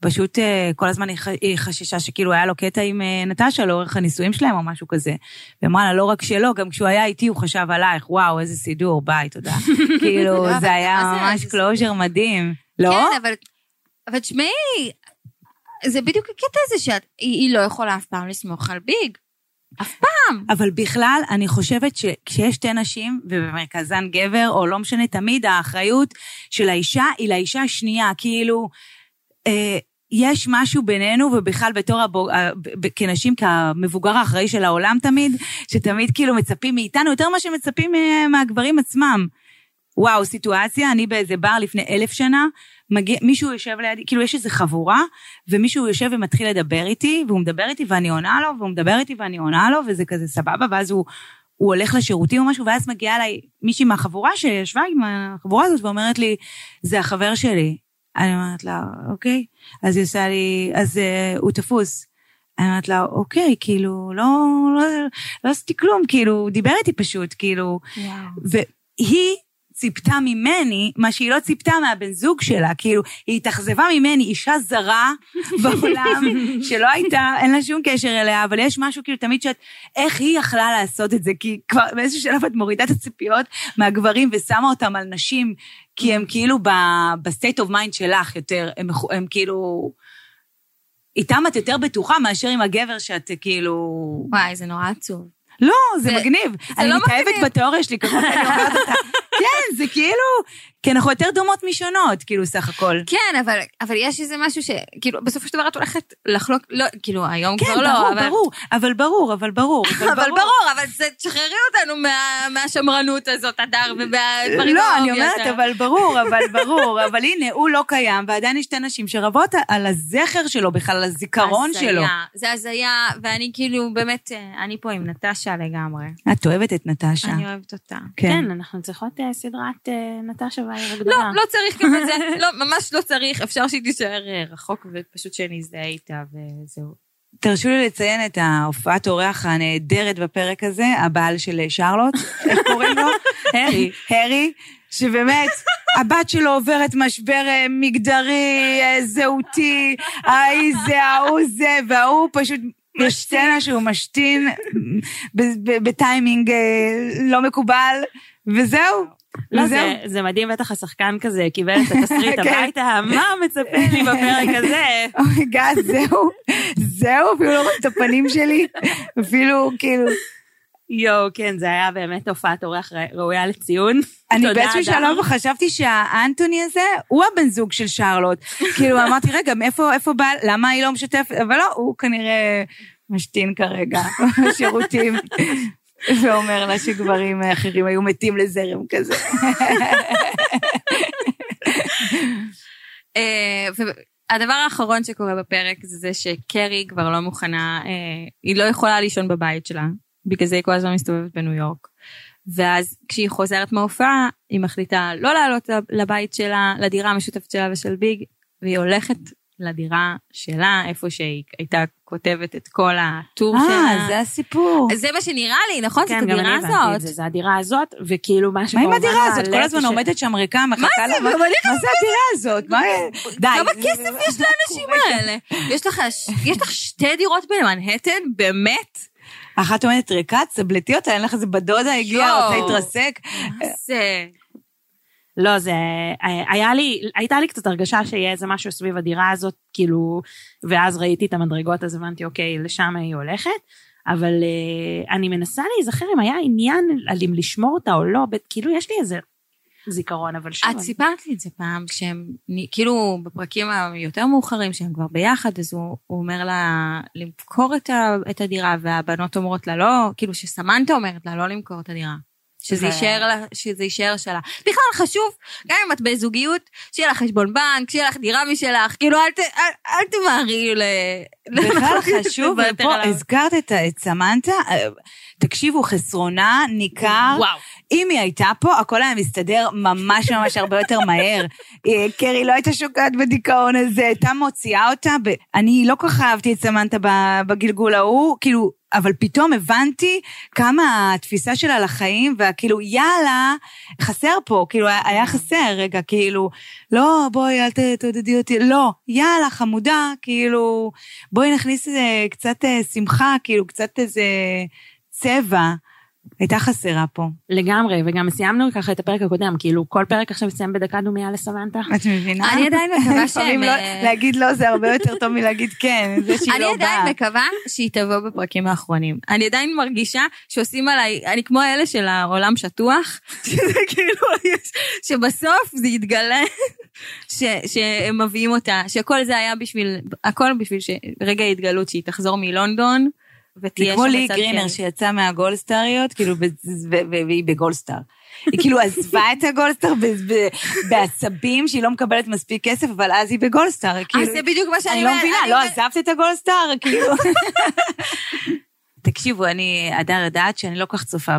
פשוט אה, כל הזמן היא חששה שכאילו היה לו קטע עם אה, נטשה לאורך הנישואים שלהם או משהו כזה. ואמרה לה, לא רק שלא, גם כשהוא היה איתי הוא חשב עלייך, וואו, איזה סידור, ביי, תודה. כאילו, זה היה ממש closure מדהים. לא? כן, אבל, אבל תשמעי, זה בדיוק הקטע הזה שאת, היא, היא לא יכולה אף פעם לסמוך על ביג. אף פעם. אבל בכלל, אני חושבת שכשיש שתי נשים, ובמרכזן גבר, או לא משנה, תמיד האחריות של האישה היא לאישה השנייה. כאילו, אה, יש משהו בינינו, ובכלל בתור הבוג... אה, כנשים, כמבוגר האחראי של העולם תמיד, שתמיד כאילו מצפים מאיתנו יותר ממה שמצפים אה, מהגברים עצמם. וואו, סיטואציה, אני באיזה בר לפני אלף שנה, מגיע, מישהו יושב לידי, כאילו יש איזו חבורה, ומישהו יושב ומתחיל לדבר איתי, והוא מדבר איתי ואני עונה לו, והוא מדבר איתי ואני עונה לו, וזה כזה סבבה, ואז הוא, הוא הולך לשירותים או משהו, ואז מגיעה אליי מישהי מהחבורה שישבה עם החבורה הזאת, ואומרת לי, זה החבר שלי. אני אומרת לה, אוקיי. אז היא עושה לי, אז uh, הוא תפוס. אני אומרת לה, אוקיי, כאילו, לא, לא, לא עשיתי כלום, כאילו, הוא דיבר איתי פשוט, כאילו, והיא ציפתה ממני מה שהיא לא ציפתה מהבן זוג שלה, כאילו, היא התאכזבה ממני, אישה זרה בעולם, שלא הייתה, אין לה שום קשר אליה, אבל יש משהו כאילו תמיד שאת, איך היא יכלה לעשות את זה? כי כבר באיזשהו שלב את מורידה את הציפיות מהגברים ושמה אותם על נשים, כי הם כאילו ב state of mind שלך יותר, הם, הם כאילו... איתם את יותר בטוחה מאשר עם הגבר שאת כאילו... וואי, זה נורא עצוב. לא, זה זה- מגניב. אני לא מתאהבת. בתיאוריה שלי, ככל שאני אומרת אותה. כן, זה כאילו... כי אנחנו יותר דומות משונות, כאילו, סך הכל. כן, אבל, אבל יש איזה משהו שכאילו בסופו של דבר את הולכת לחלוק, לא, כאילו היום כן, כבר לא, ברור, אבל... ברור, אבל ברור, אבל ברור. אבל ברור, אבל זה, תשחררי אותנו מה, מהשמרנות הזאת, הדר, ומהדברים לא, אני אומרת, האלה. אבל ברור, אבל ברור. אבל הנה, הוא לא קיים, ועדיין יש שתי נשים שרבות על הזכר שלו בכלל, על הזיכרון הזיה, שלו. זה הזיה, ואני כאילו באמת, אה, אני פה עם נטשה לגמרי. את אוהבת את נטשה. אני אוהבת אותה. כן, אנחנו צריכות אה, סדרת אה, נטשה. לא, לא צריך גם את זה, לא, ממש לא צריך, אפשר שהיא תישאר אה, רחוק ופשוט שנזדהה איתה וזהו. תרשו לי לציין את ההופעת אורח הנהדרת בפרק הזה, הבעל של שרלוט, איך קוראים לו? הרי. הרי, שבאמת, הבת שלו עוברת משבר אה, מגדרי, אה, זהותי, ההיא זה, ההוא זה, וההוא פשוט... יש סצנה שהוא משתין ב- ב- בטיימינג אה, לא מקובל, וזהו. לא. זה, זה מדהים, בטח השחקן כזה קיבל את התסריט כן. הביתה, מה מצפה לי בפרק הזה? oh my god, זהו, זהו, אפילו לא רואים את הפנים שלי, אפילו כאילו... יואו, כן, זה היה באמת הופעת אורח ראויה לציון. אני באיזשהו. שלב חשבתי שהאנטוני הזה הוא הבן זוג של שרלוט. כאילו אמרתי, רגע, מאיפה, איפה בא, למה היא לא משתפת? אבל לא, הוא כנראה משתין כרגע בשירותים. ואומר לה שגברים אחרים היו מתים לזרם כזה. אה, והדבר האחרון שקורה בפרק זה זה שקרי כבר לא מוכנה, אה, היא לא יכולה לישון בבית שלה, בגלל זה היא כל הזמן מסתובבת בניו יורק. ואז כשהיא חוזרת מההופעה, היא מחליטה לא לעלות לבית שלה, לדירה המשותפת שלה ושל ביג, והיא הולכת לדירה שלה, איפה שהיא הייתה כותבת את כל הטור אה, שלה. זה הסיפור. זה מה שנראה לי, נכון? זאת כן, גם הדירה אני הבנתי את זה, הזאת. זה הדירה הזאת, וכאילו מה מה עם הדירה הזאת? מעלה כל הזמן עומדת שם ריקה, מחכה לה. זה? מה זה הדירה הזאת? מה... די. כמה כסף יש לאנשים האלה? יש לך יש לך שתי דירות במנהטן? באמת? אחת עומדת ריקה, תסבלטי אותה, אין לך איזה בדודה הגיעה, יואו. רוצה להתרסק. מה זה? לא, זה... היה לי, הייתה לי קצת הרגשה שיהיה איזה משהו סביב הדירה הזאת, כאילו, ואז ראיתי את המדרגות, אז הבנתי, אוקיי, לשם היא הולכת. אבל uh, אני מנסה להיזכר אם היה עניין על אם לשמור אותה או לא, כאילו יש לי איזה זיכרון, אבל שוב... את סיפרת לי את זה פעם, כשהם, כאילו בפרקים היותר מאוחרים, שהם כבר ביחד, אז הוא, הוא אומר לה למכור את, ה, את הדירה, והבנות אומרות לה לא, כאילו שסמנטה אומרת לה לא למכור את הדירה. שזה יישאר, לה, שזה יישאר שלה. בכלל חשוב, גם אם את בזוגיות, שיהיה לך חשבון בנק, שיהיה לך דירה משלך, כאילו אל, ת, אל, אל תמהרי ל... בכלל חשוב, ופה. הזכרת את סמנטה, אה, תקשיבו, חסרונה ניכר. וואו. אם היא הייתה פה, הכל היה מסתדר ממש ממש הרבה יותר מהר. אה, קרי לא הייתה שוקעת בדיכאון הזה, הייתה מוציאה אותה. ב... אני לא כל כך אהבתי את סמנטה בגלגול ההוא, כאילו, אבל פתאום הבנתי כמה התפיסה שלה לחיים, וכאילו, יאללה, חסר פה, כאילו, היה חסר רגע, כאילו, לא, בואי, אל תעודדי אותי, לא, יאללה, חמודה, כאילו, בואי נכניס איזה קצת אה, שמחה, כאילו, קצת איזה צבע. הייתה חסרה פה. לגמרי, וגם סיימנו ככה את הפרק הקודם, כאילו כל פרק עכשיו מסיים בדקה דומייה לסמנטה. את מבינה? אני עדיין מקווה שהם, לא- אה, להגיד לא זה הרבה יותר טוב מלהגיד כן, זה שהיא אני לא עדיין באה. מקווה שהיא תבוא בפרקים האחרונים. אני עדיין מרגישה שעושים עליי, אני כמו אלה של העולם שטוח, שזה כאילו, שבסוף זה יתגלה ש- שהם מביאים אותה, שכל זה היה בשביל, הכל בשביל שרגע ההתגלות שהיא תחזור מלונדון. זה ותהיה כמו שם לי בצד גרינר כן. שיצאה מהגולדסטריות, כאילו, ב- ו- ו- והיא בגולדסטאר. היא כאילו עזבה את הגולדסטאר בעצבים שהיא לא מקבלת מספיק כסף, אבל אז היא בגולדסטאר. אז כאילו, זה בדיוק מה שאני אני לא אומרת, מבינה, לא אומרת- עזבת את הגולדסטאר? כאילו... תקשיבו, אני הדר יודעת שאני לא כל כך צופה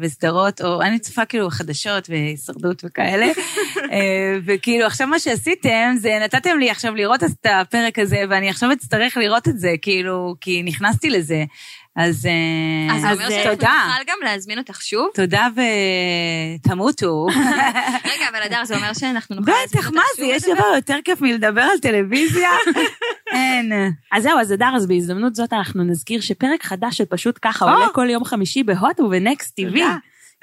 בסדרות, או אני צופה כאילו בחדשות והישרדות וכאלה, אה, וכאילו עכשיו מה שעשיתם זה נתתם לי עכשיו לראות את הפרק הזה, ואני עכשיו אצטרך לראות את זה, כאילו, כי נכנסתי לזה. אז, אה, אז זה אומר שאנחנו תודה. נוכל גם להזמין אותך שוב? תודה ותמותו. רגע, אבל הדר, זה אומר שאנחנו נוכל להזמין אותך בטח, שוב? מה זה, יש? דבר יותר כיף מלדבר על טלוויזיה? אין. אז זהו, אז הדר, אז בהזדמנות זאת אנחנו נזכיר שפרק חדש של פשוט ככה. עולה כל יום חמישי בהוט וב Next TV.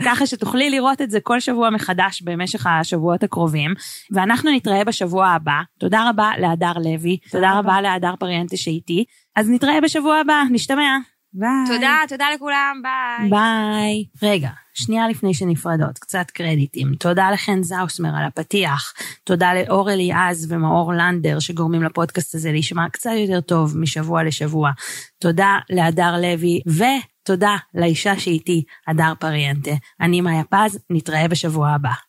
ככה שתוכלי לראות את זה כל שבוע מחדש במשך השבועות הקרובים. ואנחנו נתראה בשבוע הבא. תודה רבה להדר לוי, תודה רבה להדר פריאנטה שאיתי. אז נתראה בשבוע הבא, נשתמע. ביי. תודה, תודה לכולם, ביי. ביי. רגע, שנייה לפני שנפרדות, קצת קרדיטים. תודה לחן זאוסמר על הפתיח. תודה לאור אליעז ומאור לנדר שגורמים לפודקאסט הזה להישמע קצת יותר טוב משבוע לשבוע. תודה להדר לוי ותודה לאישה שאיתי, הדר פריאנטה. אני מאיה פז, נתראה בשבוע הבא.